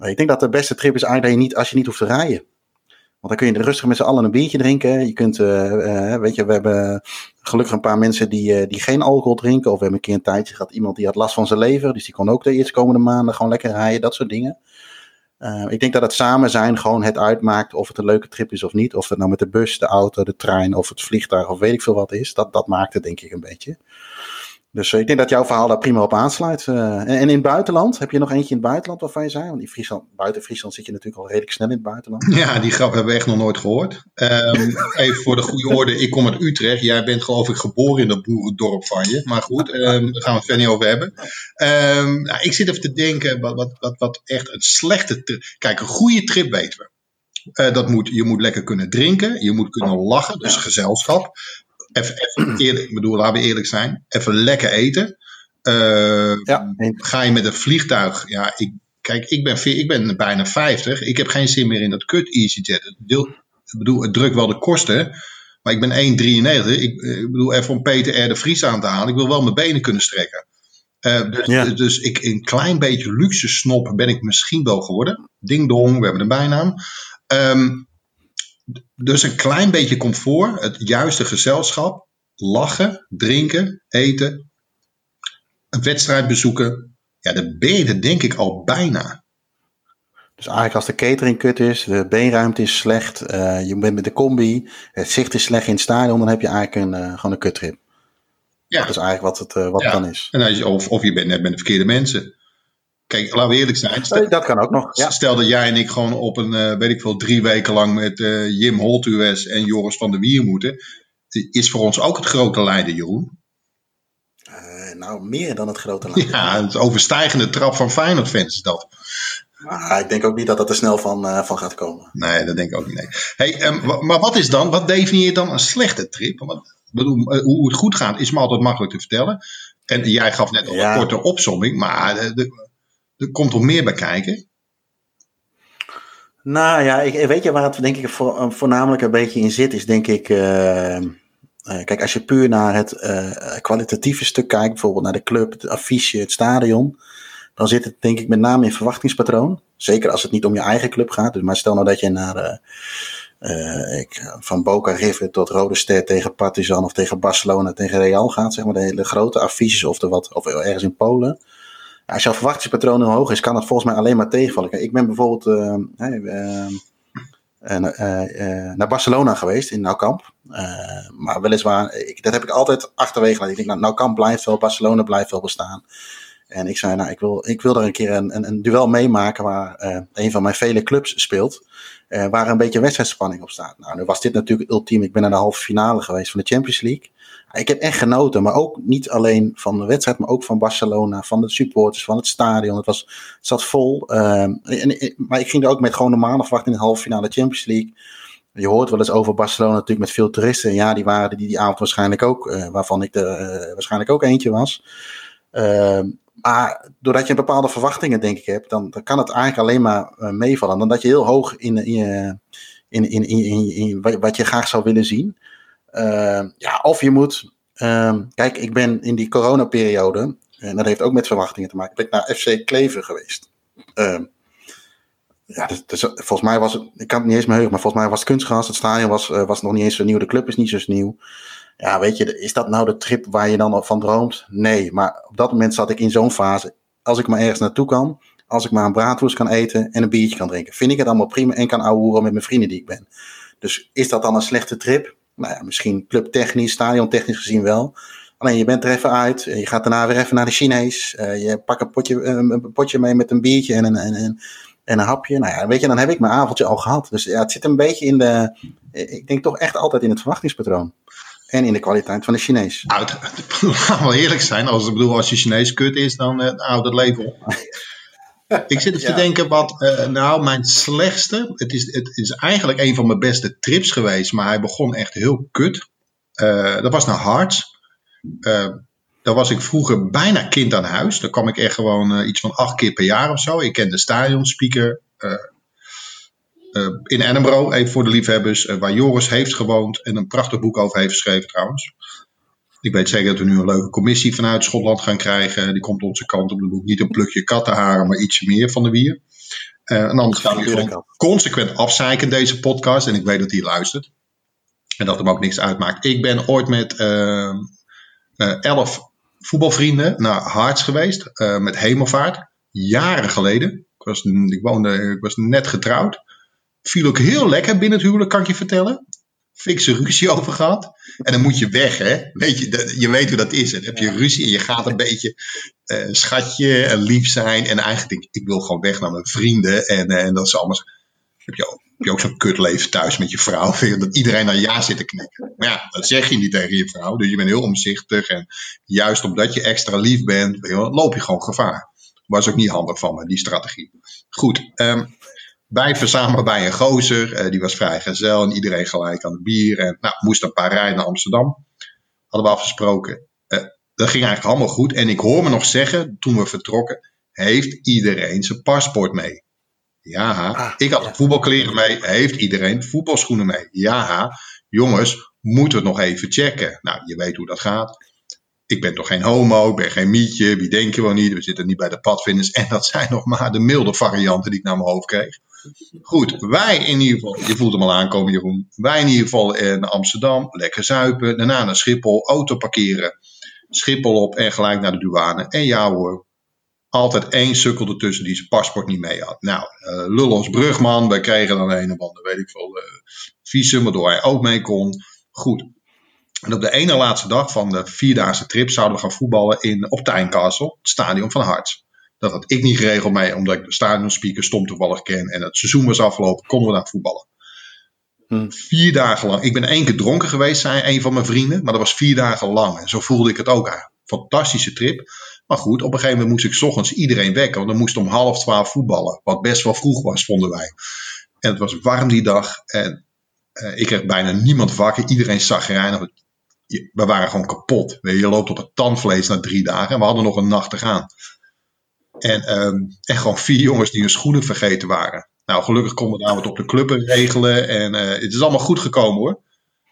Ik denk dat de beste trip is eigenlijk dat je niet, als je niet hoeft te rijden. Want dan kun je rustig met z'n allen een biertje drinken. Je kunt, uh, uh, weet je, we hebben gelukkig een paar mensen die, uh, die geen alcohol drinken. Of we hebben een keer een tijdje gehad iemand die had last van zijn lever. Dus die kon ook de eerste komende maanden gewoon lekker rijden. Dat soort dingen. ik denk dat het samen zijn gewoon het uitmaakt of het een leuke trip is of niet. Of het nou met de bus, de auto, de trein of het vliegtuig of weet ik veel wat is. Dat, dat maakt het denk ik een beetje. Dus uh, ik denk dat jouw verhaal daar prima op aansluit. Uh, en, en, in het buitenland, heb je nog eentje in het buitenland waarvan je zei? Want in Friesland, buiten Friesland zit je natuurlijk al redelijk snel in het buitenland. Ja, die grap hebben we echt nog nooit gehoord. Um, even voor de goede orde, ik kom uit Utrecht. Jij bent geloof ik geboren in dat boerendorp van je. Maar goed, um, daar gaan we het verder niet over hebben. Um, nou, ik zit even te denken, wat, wat, wat, wat echt een slechte trip... Kijk, een goede trip weten we. Uh, dat moet, je moet lekker kunnen drinken, je moet kunnen lachen, dus gezelschap even, even eerlijk, ik bedoel, laten we eerlijk zijn, even lekker eten. Uh, ja. Ga je met een vliegtuig, ja, ik, kijk, ik ben, ik ben bijna 50, ik heb geen zin meer in dat kut EasyJet. Deel, ik bedoel, het drukt wel de kosten, maar ik ben 1,93. Ik, ik bedoel, even om Peter R. de Vries aan te halen, ik wil wel mijn benen kunnen strekken. Uh, dus, ja. dus ik, een klein beetje luxe snop ben ik misschien wel geworden. Ding dong, we hebben een bijnaam. Um, dus een klein beetje comfort, het juiste gezelschap, lachen, drinken, eten, een wedstrijd bezoeken. Ja, dan ben je er denk ik al bijna. Dus eigenlijk als de catering kut is, de beenruimte is slecht, uh, je bent met de combi, het zicht is slecht in het stadion, dan heb je eigenlijk een, uh, gewoon een kuttrip. Ja. Dat is eigenlijk wat het, uh, wat ja. het dan is. En als je, of, of je bent net met de verkeerde mensen. Kijk, laten we eerlijk zijn. Stel, dat kan ook nog. Ja. Stel dat jij en ik gewoon op een, uh, weet ik veel, drie weken lang met uh, Jim Holtues en Joris van der Wier moeten. Is voor ons ook het grote lijden, Jeroen? Uh, nou, meer dan het grote lijden. Ja, het overstijgende trap van Feyenoord fans is dat. Maar ik denk ook niet dat dat er snel van, van gaat komen. Nee, dat denk ik ook niet. Nee. Hey, um, maar wat is dan, wat definieert dan een slechte trip? Want, bedoel, hoe het goed gaat is me altijd makkelijk te vertellen. En jij gaf net al ja. een korte opsomming, maar de, er komt toch meer bij kijken? Nou ja, ik, weet je waar het denk ik voor, voornamelijk een beetje in zit, is denk ik. Uh, uh, kijk, als je puur naar het kwalitatieve stuk kijkt, bijvoorbeeld naar de club, het affiche, het stadion, dan zit het denk ik met name in verwachtingspatroon. Zeker als het niet om je eigen club gaat. Dus maar stel nou dat je naar ik, van Boca River tot Rode Ster tegen Partizan of tegen Barcelona tegen Real gaat, zeg maar de hele grote affiches of, de wat, of ergens in Polen als jouw verwachtingspatroon hoog is, kan dat volgens mij alleen maar tegenvallen. Ik ben bijvoorbeeld uh, uh, uh, naar Barcelona geweest in Nou Camp. maar weliswaar, ik, dat heb ik altijd achterwege laten. Ik denk, nou, nou Camp blijft wel, Barcelona blijft wel bestaan. En ik zei, nou, ik wil, ik wil daar een keer een, een, een duel meemaken waar een van mijn vele clubs speelt. waar een beetje wedstrijdspanning op staat. Nou, nu was dit natuurlijk ultiem. Ik ben naar de halve finale geweest van de Champions League. Ik heb echt genoten, maar ook niet alleen van de wedstrijd, maar ook van Barcelona, van de supporters, van het stadion. Het, was, zat vol. Uh, en, maar ik ging er ook met gewoon normale verwachting in de halve finale Champions League. Je hoort wel eens over Barcelona natuurlijk met veel toeristen. En ja, die waren die, die avond waarschijnlijk ook, uh, waarvan ik er uh, waarschijnlijk ook eentje was. Uh, maar doordat je bepaalde verwachtingen, denk ik, hebt, dan, dan kan het eigenlijk alleen maar uh, meevallen. Dan dat je heel hoog in, in, in, in, in, in, wat je graag zou willen zien. Uh, ja, of je moet. Uh, kijk, ik ben in die coronaperiode. En dat heeft ook met verwachtingen te maken. Ben ik naar FC Klever geweest. Uh, ja, volgens mij was het. Ik kan het niet eens meer heugen, maar volgens mij was het kunstgras. Het stadion was, uh, was nog niet eens zo nieuw. De club is niet zo nieuw. Ja, weet je, is dat nou de trip waar je dan van droomt? Nee, maar op dat moment zat ik in zo'n fase. als ik maar ergens naartoe kan. Als ik maar een braadworst kan eten en een biertje kan drinken. Vind ik het allemaal prima en kan ouwehoeren met mijn vrienden die ik ben. Dus is dat dan een slechte trip? Nou ja, misschien clubtechnisch, stadiontechnisch gezien wel. Alleen je bent er even uit. Je gaat daarna weer even naar de Chinees. Uh, je pakt een potje, een potje mee met een biertje en een, en, en, en een hapje. Nou ja, weet je, dan heb ik mijn avondje al gehad. Dus ja, het zit een beetje in de. Ik denk toch echt altijd in het verwachtingspatroon. En in de kwaliteit van de Chinees. Nou, laten we eerlijk zijn. Als, ik bedoel, als je Chinees kut is, dan uh, het leven op. ik zit even te denken wat, uh, nou, mijn slechtste. Het is, het is eigenlijk een van mijn beste trips geweest, maar hij begon echt heel kut. Uh, dat was naar Harts. Uh, daar was ik vroeger bijna kind aan huis. Daar kwam ik echt gewoon iets van acht keer per jaar of zo. Ik ken de stadionspeaker in Edinburgh, even voor de liefhebbers, waar Joris heeft gewoond en een prachtig boek over heeft geschreven trouwens. Ik weet zeker dat we nu een leuke commissie vanuit Schotland gaan krijgen. Die komt onze kant op de boek. Niet een plukje kattenharen, maar ietsje meer van de wier. en anders we gewoon consequent afzeiken deze podcast. En ik weet dat hij luistert. En dat hem ook niks uitmaakt. Ik ben ooit met uh, elf voetbalvrienden naar Harts geweest uh, met hemelvaart. Jaren geleden. Ik was, ik, woonde, ik was net getrouwd. Viel ook heel lekker binnen het huwelijk, kan ik je vertellen. Fikse ruzie over gehad. En dan moet je weg, hè? Weet je, je weet hoe dat is. Dan heb je ruzie en je gaat een beetje uh, schatje en lief zijn. En eigenlijk denk ik, ik wil gewoon weg naar mijn vrienden. En, en dat is allemaal. Heb je ook heb je ook zo'n kutleven thuis met je vrouw. Dat iedereen naar ja zit te knikken. Maar ja, dat zeg je niet tegen je vrouw. Dus je bent heel omzichtig. En juist omdat je extra lief bent, loop je gewoon gevaar. Was ook niet handig van me, die strategie. Goed, um, wij verzamelen bij een gozer. Uh, die was vrij gezel en iedereen gelijk aan het bier. En nou, moest een paar rijden naar Amsterdam. Hadden we afgesproken. Uh, dat ging eigenlijk allemaal goed. En ik hoor me nog zeggen, toen we vertrokken, heeft iedereen zijn paspoort mee. Ja, ah, ik had voetbalkleren mee. Heeft iedereen voetbalschoenen mee? Ja, jongens, moeten we het nog even checken. Nou, je weet hoe dat gaat. Ik ben toch geen homo, ik ben geen mietje. Wie denk je wel niet? We zitten niet bij de padvinders. En dat zijn nog maar de milde varianten die ik naar mijn hoofd kreeg. Goed, wij in ieder geval, je voelt hem al aankomen Jeroen. Wij in ieder geval in Amsterdam, lekker zuipen. Daarna naar Schiphol, auto parkeren. Schiphol op en gelijk naar de douane. En ja hoor, altijd één sukkel ertussen die zijn paspoort niet mee had. Nou, uh, Lullos Brugman, wij kregen dan een of ander, weet ik veel, uh, visum, waardoor hij ook mee kon. Goed. En op de ene laatste dag van de vierdaagse trip zouden we gaan voetballen in, op Tijncastle, het stadion van Harts. Dat had ik niet geregeld mee, omdat ik de stadionspeaker stom toevallig ken. En het seizoen was afgelopen, konden we daar voetballen. Hmm. Vier dagen lang. Ik ben één keer dronken geweest, zei een van mijn vrienden. Maar dat was vier dagen lang. En zo voelde ik het ook eigenlijk. Fantastische trip. Maar goed, op een gegeven moment moest ik ochtends iedereen wekken. Want dan moest om half twaalf voetballen. Wat best wel vroeg was, vonden wij. En het was warm die dag. En uh, ik kreeg bijna niemand wakker. Iedereen zag erin. We waren gewoon kapot. Je loopt op het tandvlees na drie dagen. En we hadden nog een nacht te gaan. En, um, gewoon vier jongens die hun schoenen vergeten waren. Nou, gelukkig konden we daar wat op de club regelen. En uh, het is allemaal goed gekomen hoor.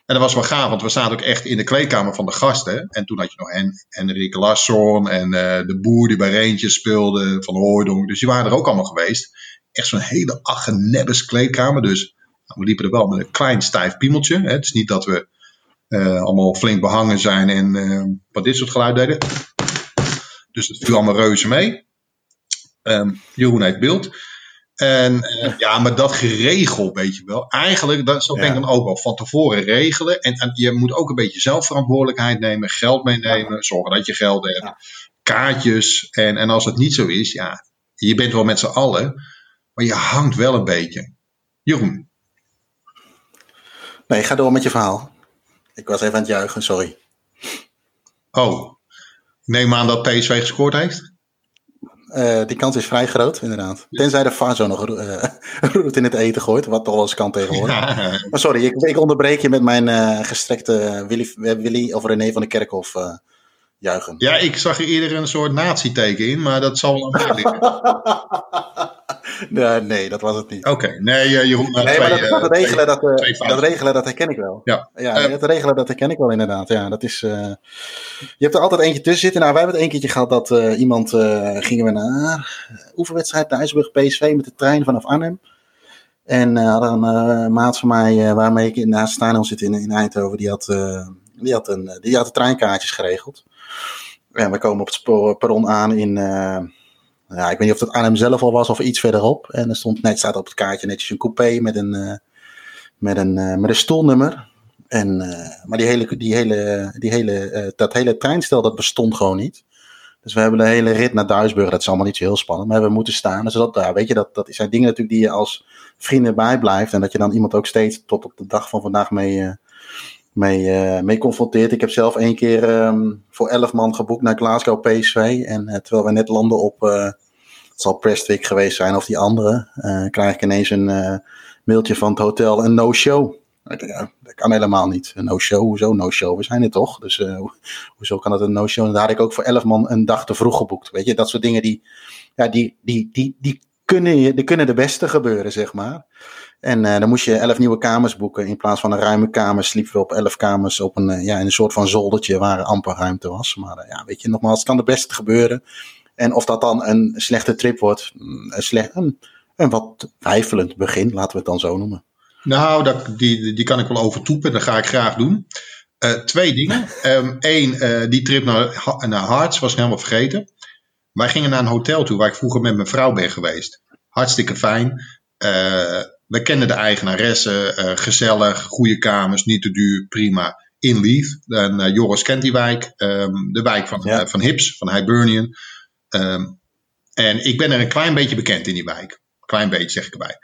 En dat was wel gaaf, want we zaten ook echt in de kleedkamer van de gasten. En toen had je nog Hen Henrike Larsson en uh, de boer die bij Reentjes speelde van Hooydonk. Dus die waren er ook allemaal geweest. Echt zo'n hele aggenebbes kleedkamer. Dus nou, we liepen er wel met een klein stijf piemeltje. Hè. Het is niet dat we uh, allemaal flink behangen zijn en wat dit soort geluid deden. Dus het viel allemaal reuze mee. Um, Jeroen heeft beeld. En uh, ja, maar dat geregeld, weet je wel. Eigenlijk, dat, zo ja. denk ik dan ook wel. Van tevoren regelen. En, en, je moet ook een beetje zelfverantwoordelijkheid nemen. Geld meenemen. Ja. Zorgen dat je geld hebt. Ja. Kaartjes. En, en als het niet zo is, ja. Je bent wel met z'n allen. Maar je hangt wel een beetje. Jeroen. Nee, ga door met je verhaal. Ik was even aan het juichen, sorry. Oh. Neem aan dat PSV gescoord heeft. Uh, die kans is vrij groot, inderdaad. Tenzij de Fazo nog uh, roet in het eten gooit, wat toch wel eens kan tegenwoordig. Ja. Maar sorry, ik, ik, onderbreek je met mijn uh, gestrekte Willy, Willy of René van de Kerkhof juichen. Ja, ik zag er eerder een soort nazi-teken in, maar dat zal wel liggen. nee, nee, dat was het niet. Oké, okay. nee, Jeroen. Nee, twee, maar dat, dat, regelen, dat, dat regelen, dat herken ik wel. Ja, ja dat regelen, dat herken ik wel inderdaad. Ja, dat is, uh, je hebt er altijd eentje tussen zitten. Nou, wij hebben het een keertje gehad dat uh, iemand, uh, gingen we naar oefenwedstrijd naar IJsburg PSV met de trein vanaf Arnhem. En hadden een maat van mij, waarmee ik naast het stadion zit in, in Eindhoven, die had, die, had een, die had de treinkaartjes geregeld. En we komen op het spoor, perron aan in Ja, ik weet niet of het aan hem zelf al was of iets verderop. En er stond net, staat op het kaartje netjes een coupé met een, uh, met een, uh, met een stoelnummer. En, uh, maar die hele, die hele, die hele, dat hele treinstel dat bestond gewoon niet. Dus we hebben de hele rit naar Duisburg. Dat is allemaal niet zo heel spannend. Maar we moeten staan. Dus dat, ja, weet je, dat, dat zijn dingen natuurlijk die je als vrienden bijblijft. En dat je dan iemand ook steeds tot op de dag van vandaag mee, mee, uh, mee confronteert. Ik heb zelf één keer um, voor elf man geboekt naar Glasgow PSV. En uh, terwijl we net landen op, uh, het zal Prestwick geweest zijn of die andere, krijg ik ineens een mailtje van het hotel, een no-show. Dat kan helemaal niet. Een no-show, hoezo no-show? We zijn er toch? Dus hoezo kan het een no-show? En daar had ik ook voor elf man een dag te vroeg geboekt. Weet je, dat soort dingen die, ja, die, die, die, die, kunnen, die kunnen de beste gebeuren, zeg maar. En uh, dan moest je elf nieuwe kamers boeken. In plaats van een ruime kamer sliepen we op elf kamers op een, uh, ja, in een soort van zoldertje waar amper ruimte was. Maar uh, ja, weet je, nogmaals, het kan het beste gebeuren. En of dat dan een slechte trip wordt, mm, een, slecht, een, een wat twijfelend begin, laten we het dan zo noemen. Nou, dat, die, die kan ik wel overtoepen. Dat ga ik graag doen. twee dingen. Eén, um, die trip naar, naar Harts was helemaal vergeten. Wij gingen naar een hotel toe waar ik vroeger met mijn vrouw ben geweest. Hartstikke fijn. We kennen de eigenaresse, uh, gezellig, goede kamers, niet te duur, prima. In Leaf. En uh, Joris kent die wijk, um, de wijk van, ja. uh, van Hips, van Hibernian. Um, en ik ben er een klein beetje bekend in die wijk. Klein beetje zeg ik erbij.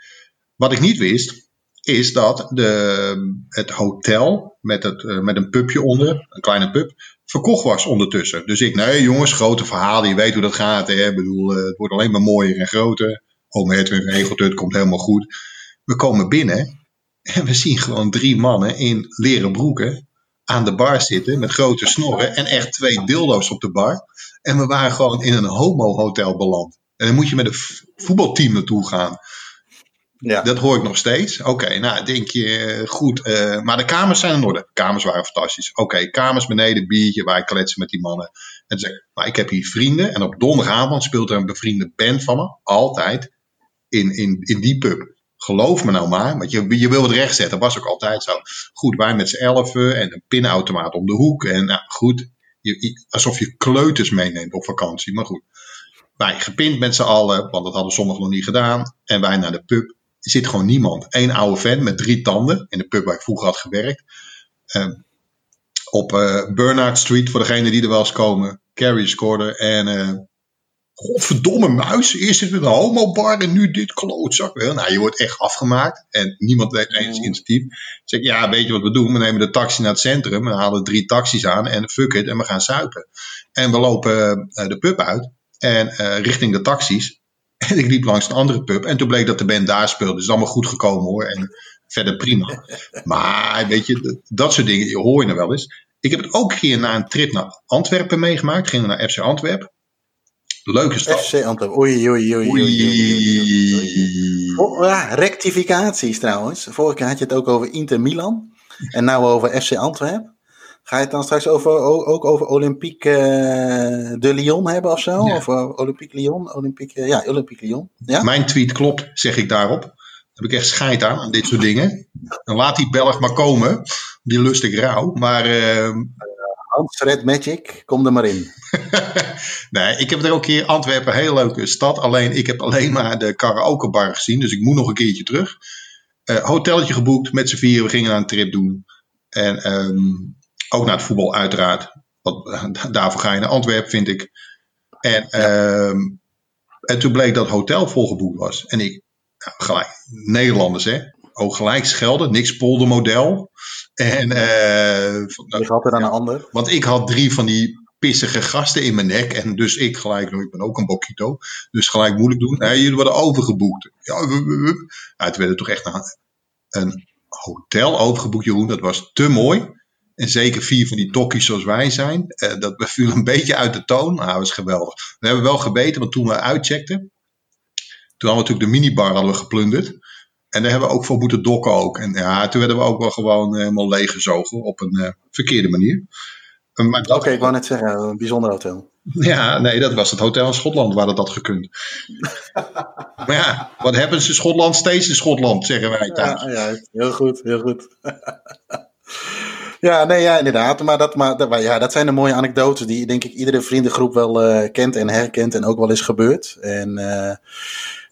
Wat ik niet wist, is dat de, het hotel met, het, met een pubje onder, een kleine pub, verkocht was ondertussen. Dus ik, nee jongens, grote verhalen, je weet hoe dat gaat. Hè? Ik bedoel, het wordt alleen maar mooier en groter. Ome Edwin regelt het, komt helemaal goed. We komen binnen en we zien gewoon drie mannen in leren broeken aan de bar zitten met grote snorren en echt twee dildo's op de bar. En we waren gewoon in een homo-hotel beland. En dan moet je met een voetbalteam naartoe gaan. Ja. Dat hoor ik nog steeds. Oké, okay, nou denk je goed. Uh, maar de kamers zijn in orde. Kamers waren fantastisch. Oké, okay, kamers beneden, biertje, wij kletsen met die mannen. En zeg, maar ik heb hier vrienden. En op donderdagavond speelt er een bevriende band van me. Altijd. In, in, in die pub. Geloof me nou maar, want je, je wil het rechtzetten. Dat was ook altijd zo. Goed, wij met z'n elfen en een pinautomaat om de hoek. En nou, goed, je, alsof je kleuters meeneemt op vakantie. Maar goed, wij gepind met z'n allen, want dat hadden sommigen nog niet gedaan. En wij naar de pub. Zit gewoon niemand. Eén oude vent met drie tanden in de pub waar ik vroeger had gewerkt. Uh, op uh, Bernard Street, voor degenen die er wel eens komen. Carrie scoorde en... Uh, Godverdomme muis, eerst zit het een homobar en nu dit klootzak. Nou, je wordt echt afgemaakt en niemand weet eens initiatief. Zeg ik, ja, weet je wat we doen? We nemen de taxi naar het centrum, we halen drie taxis aan en fuck it, en we gaan zuipen. En we lopen uh, de pub uit en uh, richting de taxis. En ik liep langs een andere pub en toen bleek dat de band daar speelde. Dus is allemaal goed gekomen hoor en verder prima. Maar weet je, dat soort dingen hoor je er wel eens. Ik heb het ook een keer na een trip naar Antwerpen meegemaakt. Gingen we naar FC Antwerpen. Leuke stad. FC Antwerpen. Oei, oei, oei. oei, oei, oei oh, ja, rectificaties trouwens. Vorige keer had je het ook over Inter Milan. En nou over FC Antwerpen. Ga je het dan straks over, ook over Olympique uh, de Lyon hebben of zo? Ja. Of uh, Olympique Lyon? Olympique, uh, ja, Olympique Lyon. Ja? Mijn tweet klopt, zeg ik daarop. Daar heb ik echt scheid aan, aan dit soort dingen. Dan laat die Belg maar komen. Die lust ik rauw. Maar Hans Red Magic, kom er maar in. nee, ik heb er ook hier Antwerpen, een heel leuke stad. Alleen ik heb alleen maar de karaokebar gezien, dus ik moet nog een keertje terug. Uh, hotelletje geboekt met z'n vier, we gingen aan een trip doen. En um, ook naar het voetbal uiteraard. Want daarvoor ga je naar Antwerpen, vind ik. En, um, en toen bleek dat het hotel volgeboekt was. En ik, nou, gelijk, Nederlanders hè, ook gelijk schelden, niks poldermodel. En, nou, had er dan een ander? Want ik had drie van die pissige gasten in mijn nek. En dus ik gelijk, ik ben ook een bokito. Dus gelijk moeilijk doen. Nee, jullie worden overgeboekt. Ja, nou, het werd toch echt een, een hotel overgeboekt, Jeroen. Dat was te mooi. En zeker vier van die tokkies zoals wij zijn. Uh, dat viel een beetje uit de toon. Maar dat was geweldig. We hebben wel gebeten, want toen we uitcheckten. Toen hadden we natuurlijk de minibar hadden we geplunderd. En daar hebben we ook voor moeten dokken ook. En ja, toen werden we ook wel gewoon helemaal leeggezogen op een uh, verkeerde manier. Oké, okay, ik wou net zeggen, een bijzonder hotel. Ja, nee, dat was het hotel in Schotland waar dat had gekund. maar ja, wat hebben ze in Schotland? Steeds in Schotland, zeggen wij thuis. Ja, ja heel goed, heel goed. Ja, nee, ja, inderdaad. Maar dat, maar, dat, maar ja, dat zijn de mooie anekdotes die denk ik iedere vriendengroep wel eh, kent en herkent en ook wel eens gebeurd. En eh,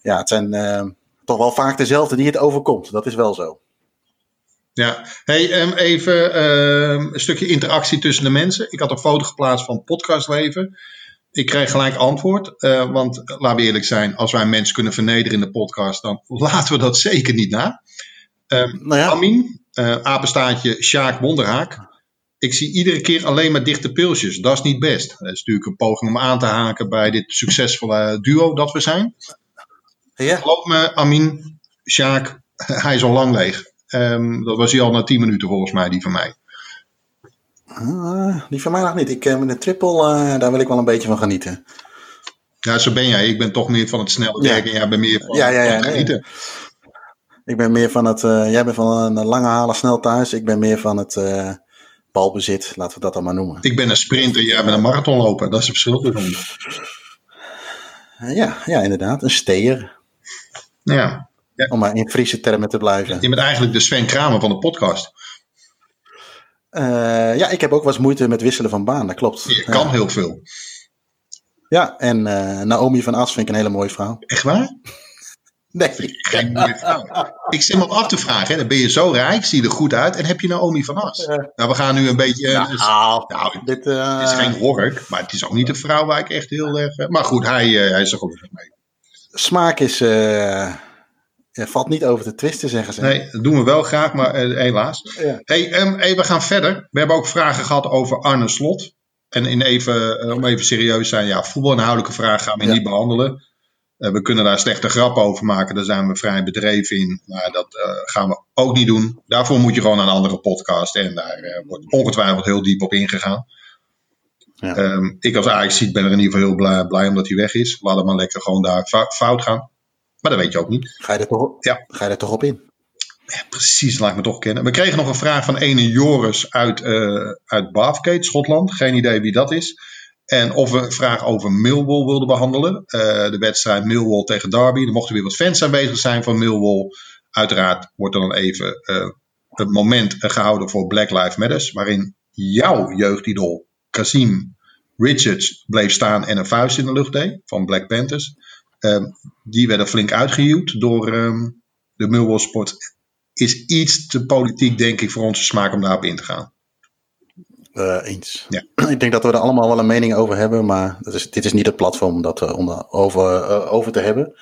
ja, het zijn eh, toch wel vaak dezelfde die het overkomt. Dat is wel zo. Ja, hey, ehm, even ehm, een stukje interactie tussen de mensen. Ik had een foto geplaatst van podcastleven. Ik kreeg gelijk antwoord, eh, want laten we eerlijk zijn, als wij mensen kunnen vernederen in de podcast, dan laten we dat zeker niet na. Ehm, Nou ja. Amin, eh, apenstaartje Sjaak Wonderhaak. Ik zie iedere keer alleen maar dichte pilsjes. Dat is niet best. Dat is natuurlijk een poging om aan te haken bij dit succesvolle duo dat we zijn. Ja, Geloof me, Amin, Sjaak, hij is al lang leeg. Ehm, dat was hij al na 10 minuten volgens mij, die van mij. Ah, die van mij nog niet. Ik heb de triple, eh, daar wil ik wel een beetje van genieten. Ja, zo ben jij. Ik ben toch meer van het snelle Ja. werken en jij bent meer van, Ja, ja, ja, van het nee. genieten. Ik ben meer van het, eh, jij bent van een lange halen snel thuis. Ik ben meer van het balbezit, laten we dat dan maar noemen. Ik ben een sprinter, jij bent een marathonloper. Dat is het verschil ja, ja, inderdaad. Een steer. Ja. Om maar in Friese termen te blijven. Je bent eigenlijk de Sven Kramer van de podcast. Eh, ja, ik heb ook wel eens moeite met wisselen van baan, dat klopt. Je kan heel veel. Ja, en eh, Naomi van As vind ik een hele mooie vrouw. Echt waar? Nee. Geen mooie vrouw. Ik zit me op af te vragen. Hè. Dan ben je zo rijk, zie je er goed uit. En heb je Naomi van As? Ja. Nou, we gaan nu een beetje... eh, dus- Nou, nou, dit, eh, het is geen hork, maar het is ook niet een vrouw waar ik echt heel erg... eh, maar goed, hij, eh, hij is er gelukkig mee. Smaak is, ja, valt niet over te twisten, zeggen ze. Nee, dat doen we wel graag, maar eh, helaas. Ja. Hey, ehm, hey, we gaan verder. We hebben ook vragen gehad over Arne Slot. En in even, eh, om even serieus te zijn, ja, voetbalinhoudelijke vragen gaan we Ja. niet behandelen. Eh, we kunnen daar slechte grappen over maken, daar zijn we vrij bedreven in. Maar dat gaan we ook niet doen. Daarvoor moet je gewoon naar een andere podcast. En daar wordt ongetwijfeld heel diep op ingegaan. Ja. Ehm, ik als ajax ben er in ieder geval heel blij, blij omdat hij weg is. Laat hem maar lekker gewoon daar fou- fout gaan. Maar dat weet je ook niet. Ga, je er toch, Ja. ga je er toch op in? Precies, laat ik me toch kennen. We kregen nog een vraag van ene Joris uit, eh uit Bathgate, Schotland. Geen idee wie dat is. En of we een vraag over Millwall wilden behandelen. Eh, de wedstrijd Millwall tegen Derby. Er mochten weer wat fans aanwezig zijn van Millwall. Uiteraard wordt er dan even eh het moment eh, gehouden voor Black Lives Matter. Waarin jouw jeugdidol Kasim Richards bleef staan en een vuist in de lucht deed. Van Black Panthers. Eh, die werden flink uitgehuwd door ehm, de Millwall Sport is iets te politiek, denk ik, voor onze smaak om daarop in te gaan. Eh, eens. Ja. Ik denk dat we er allemaal wel een mening over hebben, maar dat is, dit is niet het platform om dat eh, om daar over, eh, over te hebben.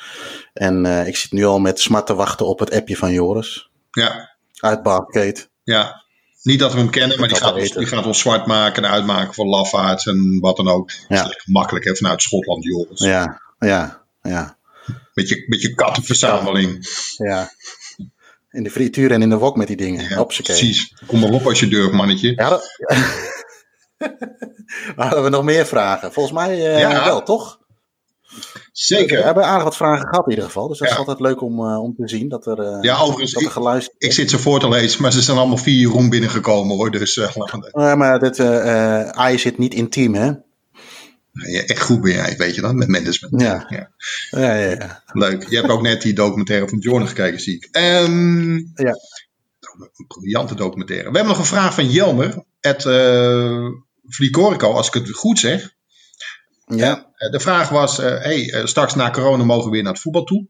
En ik zit nu al met smart te wachten op het appje van Joris Ja, uit Barkate. ja. Niet dat we hem kennen, maar die gaat, ons, die gaat ons zwart maken en uitmaken voor lafaards en wat dan ook. Ja. Dat is lekker makkelijk, hè, vanuit Schotland, Joris. Ja, ja, ja, Met, je, met je kattenverzameling. ja. In de frituur en in de wok met die dingen. Ja, precies. Kom maar op als je durft, mannetje. Ja, dat... Hadden we nog meer vragen? Volgens mij eh, Ja. wel, toch? Zeker. We hebben aardig wat vragen gehad in ieder geval. Dus dat is altijd leuk om, eh, om te zien dat er, eh, Ja, overigens, dat er ik, geluisterd ik zit ze voor te lezen, maar ze zijn allemaal via Jeroen binnengekomen hoor. Dus eh, Ja, maar dit, AI zit niet intiem, hè? ja, echt goed ben jij, weet je dan, met management. Ja. Ja. Ja, ja, ja. Leuk. Je hebt ook net die documentaire van Jordan gekeken, zie ik. Ehm, Ja. Een briljante documentaire. We hebben nog een vraag van Jelmer. Het Flicorico, als ik het goed zeg. Ja. Eh, de vraag was: eh, hey, eh, straks na corona mogen we weer naar het voetbal toe.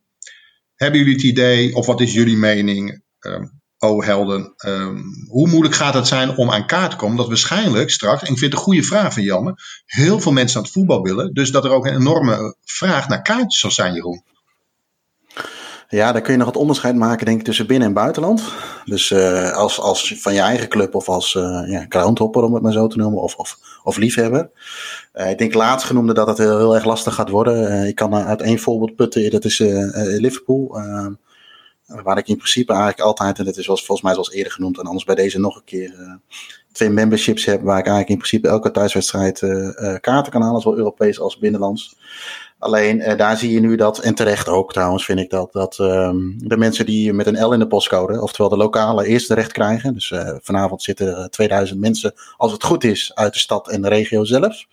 Hebben jullie het idee, of wat is jullie mening, ehm, oh helden, ehm, hoe moeilijk gaat het zijn om aan kaart te komen? Dat waarschijnlijk straks, en ik vind het een goede vraag van Jelmer, heel veel mensen aan het voetbal willen. Dus dat er ook een enorme vraag naar kaartjes zal zijn, Jeroen. Ja, dan kun je nog het onderscheid maken, denk ik, tussen binnen- en buitenland. Dus eh, als, als van je eigen club of als uh, ja, groundhopper, om het maar zo te noemen, of, of, of liefhebber. Uh, ik denk laatstgenoemde dat het heel, erg lastig gaat worden. Ik kan uit één voorbeeld putten, dat is Liverpool. waar ik in principe eigenlijk altijd, en dat is volgens mij zoals eerder genoemd, en anders bij deze nog een keer, twee memberships heb, waar ik eigenlijk in principe elke thuiswedstrijd kaarten kan halen, zowel Europees als binnenlands. Alleen uh, daar zie je nu dat, en terecht ook trouwens, vind ik dat, dat um, de mensen die met een L in de postcode, oftewel de lokale, eerste recht krijgen. Dus uh, vanavond zitten er 2000 mensen, als het goed is, uit de stad en de regio zelf.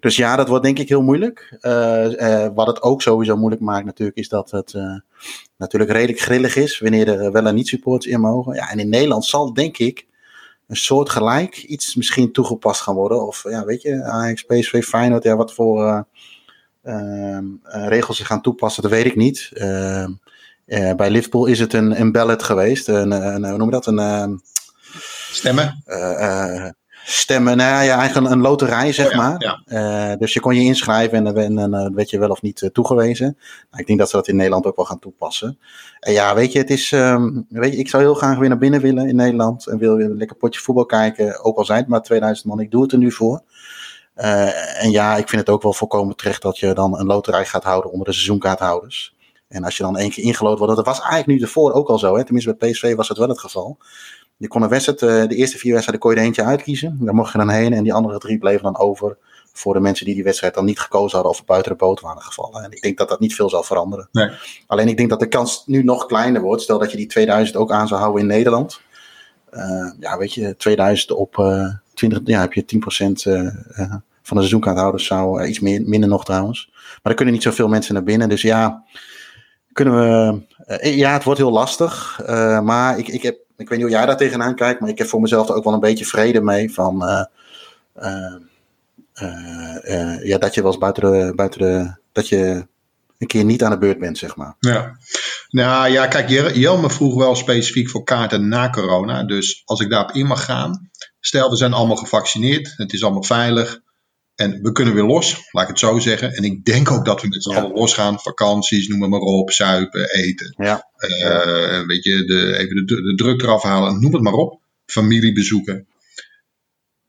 Dus ja, dat wordt denk ik heel moeilijk. Uh, wat het ook sowieso moeilijk maakt natuurlijk, is dat het natuurlijk redelijk grillig is wanneer er wel en niet supports in mogen. Ja, en in Nederland zal denk ik een soort gelijk iets misschien toegepast gaan worden. Of ja, weet je, Ajax, PSV, Feyenoord, ja, wat voor regels ze gaan toepassen, dat weet ik niet. Ehm, bij Liverpool is het een, een ballot geweest, een, een, hoe noem je dat? Een, ehm, Stemmen? stemmen, nou ja, eigenlijk een, loterij, zeg oh maar. Uh, dus je kon je inschrijven en, uh, werd je wel of niet uh, toegewezen. Nou, ik denk dat ze dat in Nederland ook wel gaan toepassen. En ja, weet je, het is, um, weet je, ik zou heel graag weer naar binnen willen in Nederland. En wil weer een lekker potje voetbal kijken. Ook al zijn het maar 2000 man, ik doe het er nu voor. En ja, ik vind het ook wel volkomen terecht dat je dan een loterij gaat houden onder de seizoenkaarthouders. En als je dan één keer ingelood wordt, dat was eigenlijk nu ervoor ook al zo. Hè? Tenminste, bij PSV was het wel het geval. Je kon een wedstrijd, eh, de eerste vier wedstrijden kon je er eentje uitkiezen. Daar mocht je dan heen en die andere drie bleven dan over voor de mensen die die wedstrijd dan niet gekozen hadden of buiten de boot waren gevallen. En ik denk dat dat niet veel zal veranderen. Nee. Alleen ik denk dat de kans nu nog kleiner wordt. Stel dat je die 2000 ook aan zou houden in Nederland. Uh, ja, weet je, 2000 op uh, 20, ja, heb je 10% uh, van de seizoenkaarthouders zou, iets meer, minder nog trouwens. Maar er kunnen niet zoveel mensen naar binnen. Dus ja, kunnen we, ja, het wordt heel lastig. maar ik, ik heb ik weet niet hoe jij daar tegenaan kijkt, maar ik heb voor mezelf er ook wel een beetje vrede mee. Van, ja, dat je wel eens buiten de, buiten de. dat je een keer niet aan de beurt bent, zeg maar. Ja. Nou ja, kijk, Jelme vroeg wel specifiek voor kaarten na corona. Dus als ik daarop in mag gaan. Stel, we zijn allemaal gevaccineerd. Het is allemaal veilig. En we kunnen weer los, laat ik het zo zeggen. En ik denk ook dat we met z'n ja. allen losgaan. Vakanties, noem maar op, zuipen, eten. Ja. Uh, weet je, de, even de, de, druk eraf halen, noem het maar op. Familiebezoeken.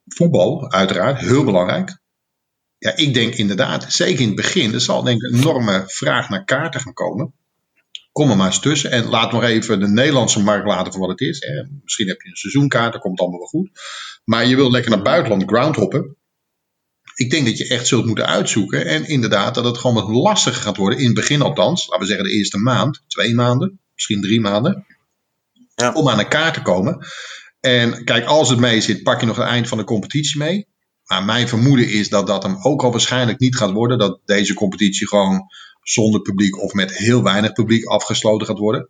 Voetbal, uiteraard, heel belangrijk. Ja, ik denk inderdaad, zeker in het begin, er zal denk ik een enorme vraag naar kaarten gaan komen. Kom er maar eens tussen en laat maar even de Nederlandse markt laten voor wat het is. Misschien heb je een seizoenkaart, dat komt allemaal wel goed. Maar je wil lekker naar buitenland groundhoppen ik denk dat je echt zult moeten uitzoeken. En inderdaad, dat het gewoon wat lastiger gaat worden. In het begin althans. Laten we zeggen de eerste maand, twee maanden, misschien drie maanden. Ja. Om aan een kaart te komen. En kijk, als het mee zit, pak je nog het eind van de competitie mee. Maar mijn vermoeden is dat dat hem ook al waarschijnlijk niet gaat worden. Dat deze competitie gewoon zonder publiek of met heel weinig publiek afgesloten gaat worden.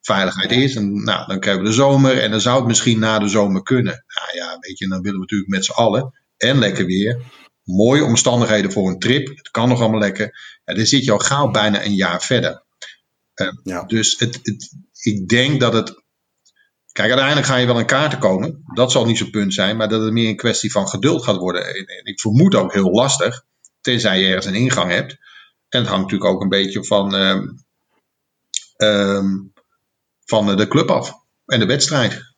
Veiligheid is. En nou, dan krijgen we de zomer. En dan zou het misschien na de zomer kunnen. Nou ja, weet je, dan willen we natuurlijk met z'n allen. En lekker weer mooie omstandigheden voor een trip. Het kan nog allemaal lekker. Ja, dan zit je al gauw bijna een jaar verder. Uh, ja. Dus het, het, ik denk dat het. Kijk, uiteindelijk ga je wel een kaarten komen. Dat zal niet zo'n punt zijn. Maar dat het meer een kwestie van geduld gaat worden. En ik vermoed ook heel lastig. Tenzij je ergens een ingang hebt. En het hangt natuurlijk ook een beetje van. Um, um, van de club af. En de wedstrijd.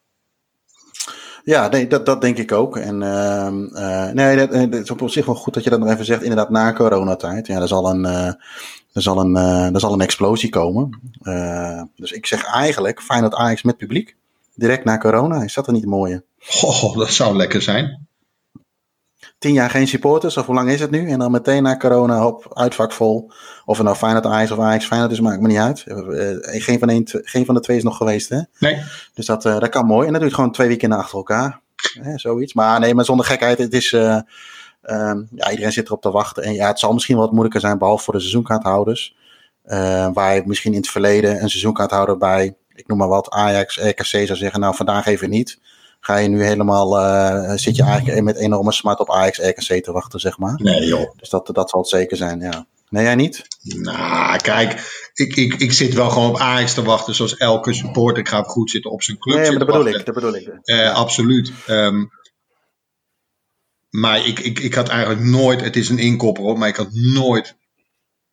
Ja, nee, dat, dat denk ik ook. En uh, nee, dat, dat, is op zich wel goed dat je dat nog even zegt. Inderdaad, na coronatijd. Ja, er zal een, uh, er zal een, er zal een explosie komen. dus ik zeg eigenlijk, dat Ajax met publiek. Direct na corona. Is dat er niet mooie? Oh, dat zou lekker zijn tien jaar geen supporters, of hoe lang is het nu? En dan meteen na corona, op uitvak vol. Of het nou Feyenoord Ajax of Ajax Feyenoord is, maakt me niet uit. Uh, geen, van een, geen van de twee is nog geweest, hè? Nee. Dus dat, uh, dat kan mooi. En dat je gewoon twee weken achter elkaar. Hè, zoiets. Maar nee, maar zonder gekheid, het is... Uh, ja, iedereen zit erop te wachten. En ja, het zal misschien wat moeilijker zijn, behalve voor de seizoenkaarthouders. waar je misschien in het verleden een seizoenkaarthouder bij, ik noem maar wat, Ajax, RKC zou zeggen, nou vandaag even niet ga je nu helemaal, uh, zit je eigenlijk met enorme smart op Ajax, RKC te wachten, zeg maar. Nee joh. Dus dat, dat zal het zeker zijn, ja. Nee, jij niet? Nou, kijk, ik, ik, ik zit wel gewoon op Ajax te wachten, zoals elke supporter. Ik ga goed zitten op zijn club. Nee, maar dat bedoel ik, dat bedoel ik. Uh, Absoluut. Um, maar ik, ik, ik had eigenlijk nooit, het is een inkopper hoor, maar ik had nooit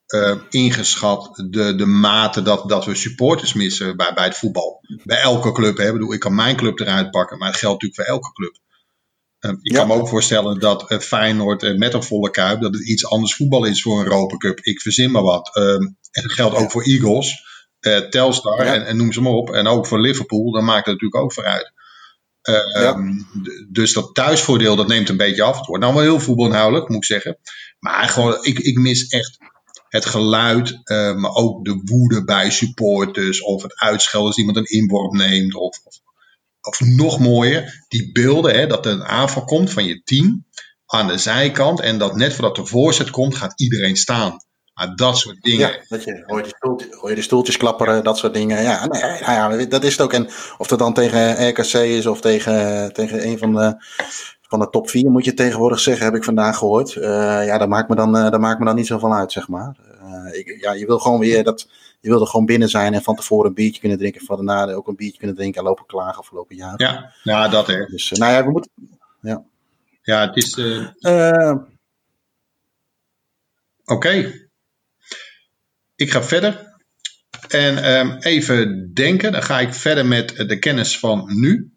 uh, ingeschat de, de mate dat, dat we supporters missen bij, bij het voetbal. Bij elke club. Hè. Ik, bedoel, ik kan mijn club eruit pakken, maar het geldt natuurlijk voor elke club. Uh, ik ja. kan me ook voorstellen dat uh, Feyenoord met een volle kuip, dat het iets anders voetbal is voor een Europa Cup. Ik verzin maar wat. Ehm, en dat geldt ook voor Eagles, Telstar ja. en, en, noem ze maar op. En ook voor Liverpool, dan maakt het natuurlijk ook vooruit. Ja. Dus dat thuisvoordeel, dat neemt een beetje af. Het wordt nou wel heel voetbalinhoudelijk, moet ik zeggen. Maar gewoon, ik, ik mis echt het geluid, uh, maar ook de woede bij supporters. Of het uitschelden als iemand een inworp neemt. Of, of, nog mooier, die beelden, hè, dat er een aanval komt van je team aan de zijkant. En dat net voordat de voorzet komt, gaat iedereen staan. Maar dat soort dingen. Ja, dat je, hoor, je de stoeltjes, hoor je de stoeltjes klapperen, dat soort dingen. Ja, nou ja, nou ja, dat is het ook. En of het dan tegen RKC is of tegen, tegen een van de, van de top 4 moet je tegenwoordig zeggen, heb ik vandaag gehoord. Uh, ja, dat maakt, me dan, uh, dat maakt me dan niet zoveel uit, zeg maar. Uh, ik, ja, je wil gewoon weer dat, je wil er gewoon binnen zijn en van tevoren een biertje kunnen drinken. Van daarna ook een biertje kunnen drinken en lopen klagen of lopen jagen. Ja, ja dat hè. Dus, nou ja, we moeten, ja. Ja, het is... Oké. Okay. Ik ga verder. En um, even denken, dan ga ik verder met de kennis van nu.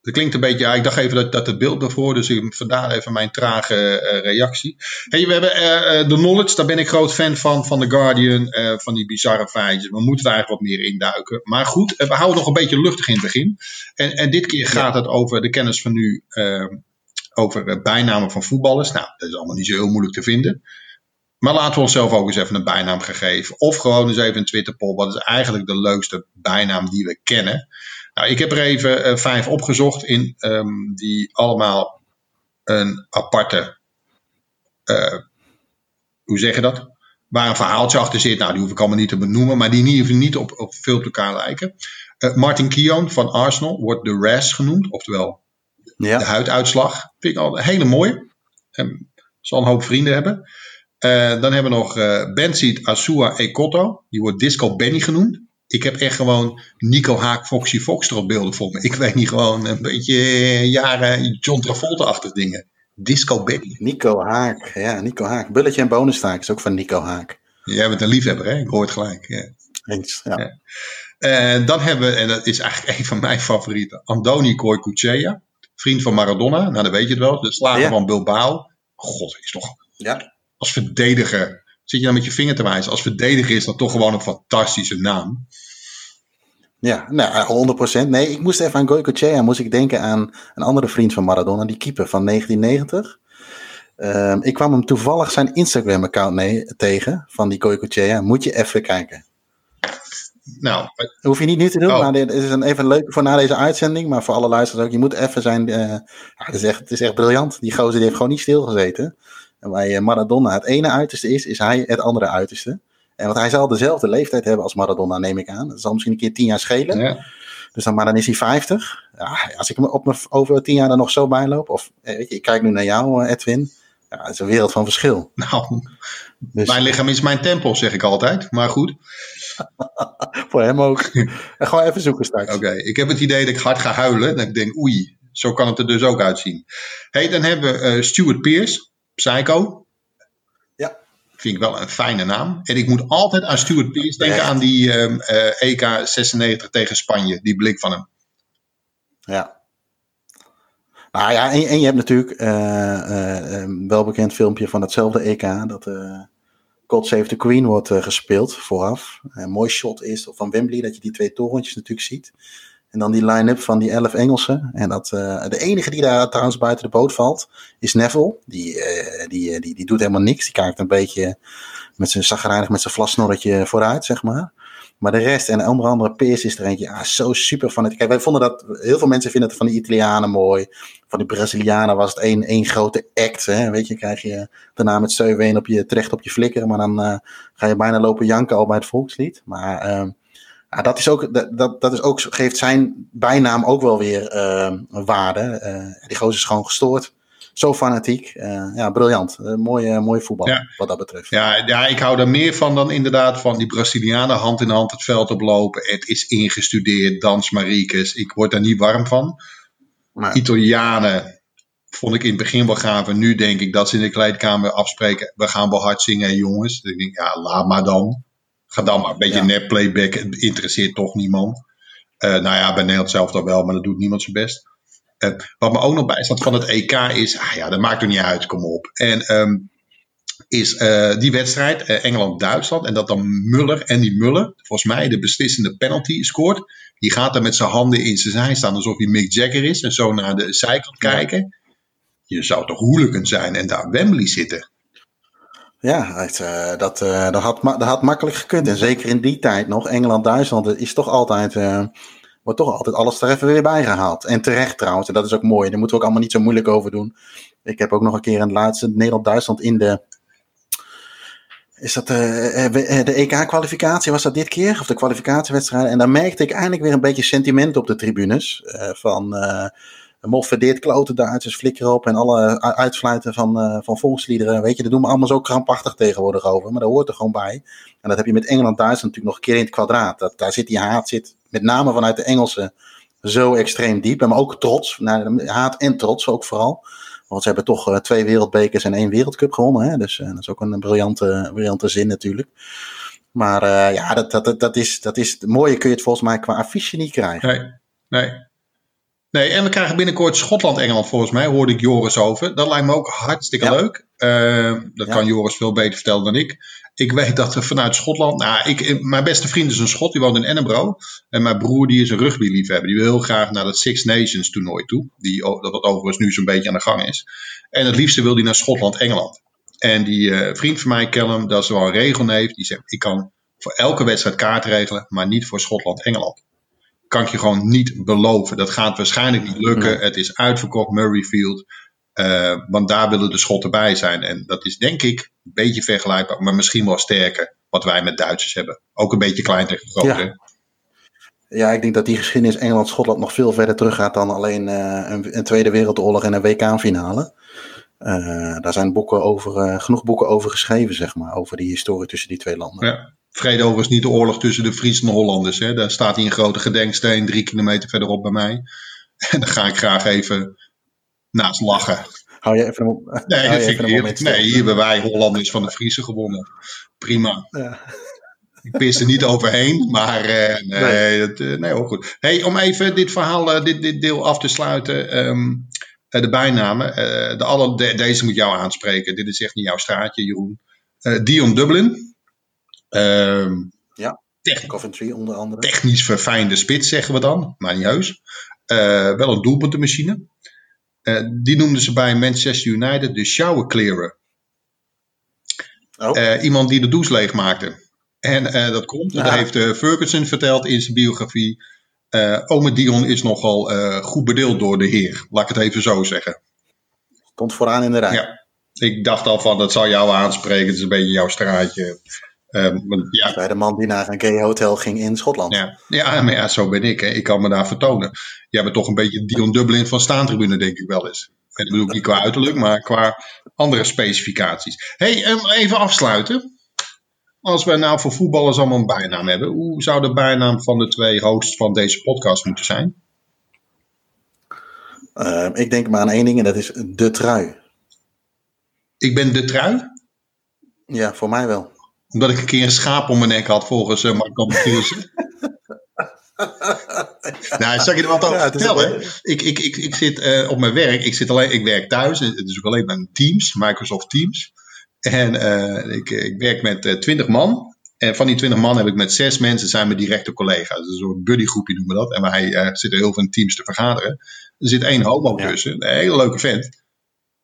Dat klinkt een beetje, ja, ik dacht even dat, dat het beeld ervoor, dus ik, vandaar even mijn trage uh, reactie. Hey, we hebben uh, de Knowledge, daar ben ik groot fan van, van The Guardian, van die bizarre feitjes. We moeten daar eigenlijk wat meer induiken. Maar goed, we houden nog een beetje luchtig in het begin. En, en dit keer gaat het over de kennis van nu, ehm, over bijnamen van voetballers. Nou, dat is allemaal niet zo heel moeilijk te vinden. Maar laten we onszelf ook eens even een bijnaam geven. Of gewoon eens even een Twitter-poll. Wat is eigenlijk de leukste bijnaam die we kennen? Nou, ik heb er even uh, vijf opgezocht in um, die allemaal een aparte, uh, hoe zeg je dat? Waar een verhaaltje achter zit. Nou, die hoef ik allemaal niet te benoemen, maar die in ieder geval niet op, op veel op elkaar lijken. Uh, Martin Keown van Arsenal wordt de RAS genoemd, oftewel ja. de huiduitslag. Vind ik al een hele mooie. Um, zal een hoop vrienden hebben. Dan hebben we nog uh, Benzit Asua Ekoto. Die wordt Disco Benny genoemd. Ik heb echt gewoon Nico Haak, Foxy Fox erop beelden voor me. Ik weet niet gewoon een beetje jaren John Travolta-achtig dingen. Disco Benny. Nico Haak, ja, Nico Haak. Bulletje en bonenstaak is ook van Nico Haak. Jij bent een liefhebber, hè? Ik hoor het gelijk. Ja. Eens, ja. ja. Uh, dan hebben we, en dat is eigenlijk een van mijn favorieten, Andoni Koikuchea. Vriend van Maradona, nou dan weet je het wel. De slager ja. van Bilbao. God, is toch... Ja als verdediger, zit je dan met je vinger te wijzen, als verdediger is dat toch gewoon een fantastische naam. Ja, nou, 100%. Nee, ik moest even aan Goycochea, moest ik denken aan een andere vriend van Maradona, die keeper van 1990. Um, ik kwam hem toevallig zijn Instagram-account tegen, van die Goycochea. Moet je even kijken. Nou, dat hoef je niet nu te doen, oh. maar dit is een, even leuk voor na deze uitzending. Maar voor alle luisteraars ook, je moet even zijn. Uh, ja, het, is echt, het is echt briljant. Die gozer die heeft gewoon niet stilgezeten. En bij eh, Maradona het ene uiterste is, is hij het andere uiterste. En want hij zal dezelfde leeftijd hebben als Maradona, neem ik aan. Dat zal misschien een keer tien jaar schelen. Ja. Dus dan, maar dan is hij 50. Ja, als ik hem op me over tien jaar er nog zo bij loop. Of eh, weet je, ik kijk nu naar jou, eh, Edwin. Ja, het is een wereld van verschil. Nou, dus, mijn lichaam is mijn tempel, zeg ik altijd. Maar goed. Voor hem ook. En gewoon even zoeken straks. Oké, okay. ik heb het idee dat ik hard ga huilen. En ik denk, oei, zo kan het er dus ook uitzien. hey, dan hebben we uh, Stuart Pearce. Psycho. Ja. Vind ik wel een fijne naam. En ik moet altijd aan Stuart Pearce denken aan die um, uh, EK 96 tegen Spanje. Die blik van hem. Ja. Nou ja, en, en je hebt natuurlijk uh, uh, wel bekend filmpje van hetzelfde EK. Dat God Save the Queen wordt gespeeld vooraf. Een mooi shot is van Wembley dat je die twee torentjes natuurlijk ziet. En dan die line-up van die elf Engelsen. En dat, uh, de enige die daar trouwens buiten de boot valt, is Neville. Die, uh, die, die, die doet helemaal niks. Die kijkt een beetje met zijn zagrijnig met zijn vlasnorretje vooruit, zeg maar. Maar de rest, en onder andere Peers is er eentje, ja, zo super van het. Kijk, wij vonden dat, heel veel mensen vinden het van die Italianen mooi. Van die Brazilianen was het één, één grote act. Hè? Weet je, krijg je daarna met 7 op je, terecht op je flikkeren. Maar dan uh, ga je bijna lopen janken al bij het volkslied. Maar uh, ja, dat, is ook, dat, dat is ook, geeft zijn bijnaam ook wel weer uh, waarde. Uh, die gozer is gewoon gestoord. Zo fanatiek. Uh, ja, briljant. mooie, mooie voetbal ja. wat dat betreft. Ja, ja, ik hou er meer van dan inderdaad van die Brazilianen hand in hand het veld oplopen. Het is ingestudeerd, dans Mariekes. Ik word daar niet warm van. Maar... Italianen vond ik in het begin wel gaaf. En nu denk ik dat ze in de kleedkamer afspreken. We gaan wel hard zingen, jongens. Dan denk ik, ja, laat maar dan. Ga dan maar een beetje ja. nep playback. interesseert toch niemand. Uh, nou ja, bij Nederland zelf dan wel, maar dat doet niemand zijn best. Uh, wat me ook nog bij staat van het EK is, ah ja, dat maakt er niet uit, kom op. En um, is uh, die wedstrijd, Engeland-Duitsland, en dat dan Muller en die Muller, volgens mij de beslissende penalty scoort. Die gaat dan met zijn handen in zijn zij staan alsof hij Mick Jagger is en zo naar de zijkant kijken. Je zou toch hooligan zijn en daar Wembley zitten. Ja, uh, dat, uh, dat, had, dat had makkelijk gekund. En zeker in die tijd nog, Engeland-Duitsland, is toch altijd, uh, wordt toch altijd alles er even weer bij gehaald. En terecht trouwens, en dat is ook mooi. Daar moeten we ook allemaal niet zo moeilijk over doen. Ik heb ook nog een keer een laatste Nederland-Duitsland in de, is dat eh, eh, de EK-kwalificatie, was dat dit keer? Of de kwalificatiewedstrijd? En daar merkte ik eindelijk weer een beetje sentiment op de tribunes. Van uh, Moffedeert kloten Duitsers, flikker op en alle uitsluiten van, uh, van volksliederen. Weet je, dat doen we allemaal zo krampachtig tegenwoordig over. Maar dat hoort er gewoon bij. En dat heb je met Engeland-Duitsland natuurlijk nog een keer in het kwadraat. Daar zit die haat, zit met name vanuit de Engelsen zo extreem diep. Maar ook trots, nou, haat en trots ook vooral. Want ze hebben toch uh, twee wereldbekers en één wereldcup gewonnen. Hè? Dus uh, dat is ook een briljante, briljante zin natuurlijk. Maar ja, dat, dat, dat, is, dat is, het mooie kun je het volgens mij qua affiche niet krijgen. Nee, nee. Nee, en we krijgen binnenkort Schotland-Engeland volgens mij, hoorde ik Joris over. Dat lijkt me ook hartstikke ja. leuk. dat ja. kan Joris veel beter vertellen dan ik. Ik weet dat er vanuit Schotland. Nou, ik, mijn beste vriend is een Schot, die woont in Edinburgh. En mijn broer die is een rugbyliefhebber. Die wil heel graag naar dat Six Nations toernooi toe. Die, dat wat overigens nu zo'n beetje aan de gang is. En het liefste wil hij naar Schotland-Engeland. En die uh, vriend van mij, Callum, dat is wel een regel heeft. Die zegt: Ik kan voor elke wedstrijd kaart regelen, maar niet voor Schotland-Engeland. Kan ik je gewoon niet beloven. Dat gaat waarschijnlijk niet lukken. Het is uitverkocht, Murrayfield. Uh, want daar willen de Schotten bij zijn. En dat is denk ik een beetje vergelijkbaar, maar misschien wel sterker. Wat wij met Duitsers hebben. Ook een beetje klein tegen groot. Ja. ja, ik denk dat die geschiedenis Engeland-Schotland nog veel verder teruggaat dan alleen uh, een, een, Tweede Wereldoorlog en een WK-finale. Uh, daar zijn boeken over, genoeg boeken over geschreven, zeg maar. Over die historie tussen die twee landen. Ja. Vrede overigens niet de oorlog tussen de Friesen en de Hollanders. Hè. Daar staat hier een grote gedenksteen drie kilometer verderop bij mij. En dan ga ik graag even naast lachen. Hou je even een, nee, dat vind ik eerlijk. Nee, hier hebben wij Hollanders van de Friese gewonnen. Prima. Ja. Ik pis er niet overheen, maar uh, nee, nee. Dat, uh, nee, hoor, goed. Hey, om even dit verhaal, uh, dit, dit deel af te sluiten. Um, de bijnamen. de alle, de, deze moet jou aanspreken. Dit is echt niet jouw straatje, Jeroen. Dion Dublin. Um, ja, Coventry onder andere. Technisch verfijnde spits, zeggen we dan. Maar niet heus. wel een doelpuntenmachine. Uh, die noemden ze bij Manchester United de shower clearer. Oh. Uh, iemand die de douche leeg maakte. En dat komt, ja. dat heeft Ferguson verteld in zijn biografie. Ome Dion is nogal goed bedeeld door de heer. Laat ik het even zo zeggen. Stond vooraan in de rij. Ja. Ik dacht al van, dat zal jou aanspreken. Het is een beetje jouw straatje. Um, ja. Bij de man die naar een gay hotel ging in Schotland. Ja, ja maar ja, zo ben ik. Hè. Ik kan me daar vertonen. Jij bent toch een beetje Dion Dublin van staantribune, denk ik wel eens. Ik bedoel niet qua uiterlijk, maar qua andere specificaties. hey, um, even afsluiten. Als we nou voor voetballers allemaal een bijnaam hebben, hoe zou de bijnaam van de twee hosts van deze podcast moeten zijn? Uh, ik denk maar aan één ding en dat is de trui. Ik ben de trui? Ja, voor mij wel omdat ik een keer een schaap om mijn nek had, volgens uh, Marco Mathieusen. nou, zal ik je er wat over ja, vertellen? Ik, ik, ik, ik zit uh, op mijn werk, ik, zit alleen, ik werk thuis, het is ook alleen met Teams, Microsoft Teams. En uh, ik, ik werk met uh, 20 man. En van die 20 man heb ik met zes mensen zijn mijn directe collega's. Een soort buddygroepje noemen we dat. En wij zitten heel veel in teams te vergaderen. Er zit één homo ja. tussen, een hele leuke vent.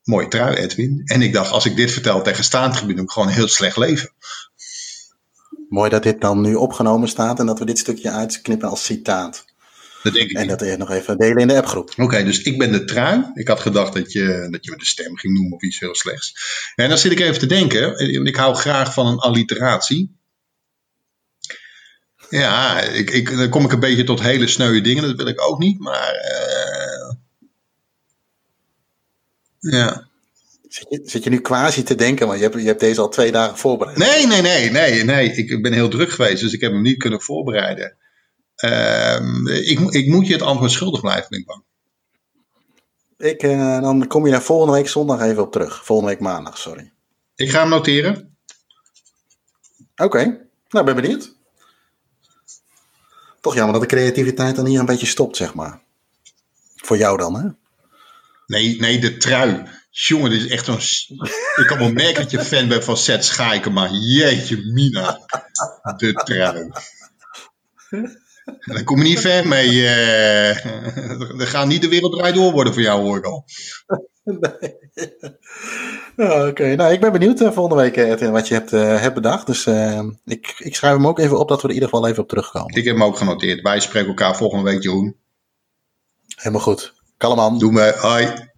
Mooie trui, Edwin. En ik dacht, als ik dit vertel tegen staantribune, doe ik gewoon een heel slecht leven. Mooi dat dit dan nu opgenomen staat en dat we dit stukje uitknippen als citaat. Dat denk ik en dat nog even delen in de appgroep. Oké, dus ik ben de trui. Ik had gedacht dat je, dat je me de stem ging noemen of iets heel slechts. En dan zit ik even te denken. Ik hou graag van een alliteratie. Ja, ik, ik, dan kom ik een beetje tot hele sneuwe dingen. Dat wil ik ook niet. Maar uh, ja. Zit je, zit je nu quasi te denken, want je hebt, je hebt deze al twee dagen voorbereid. Nee, nee, nee, nee, nee. Ik ben heel druk geweest, dus ik heb hem niet kunnen voorbereiden. Um, ik, ik moet je het antwoord schuldig blijven, ben ik bang. Ik, uh, dan kom je daar volgende week zondag even op terug. Volgende week maandag, sorry. Ik ga hem noteren. Oké, okay. nou ben benieuwd. Toch jammer dat de creativiteit dan hier een beetje stopt, zeg maar. Voor jou dan, hè? Nee, nee, de trui. Jongen, dit is echt zo'n. Ik kan wel merken dat je fan bent van Seth Schaken, maar jeetje, Mina. De trui. Daar kom je niet ver mee. Uh, er gaat niet de wereld draait door worden voor jou, hoor ik al. Nee. Oké, okay. nou ik ben benieuwd uh, volgende week, Edwin, wat je hebt, uh, hebt bedacht. Dus ik, ik schrijf hem ook even op dat we er in ieder geval even op terugkomen. Ik heb hem ook genoteerd. Wij spreken elkaar volgende week, Jeroen. Helemaal goed. Kalleman. Doe me. Hoi.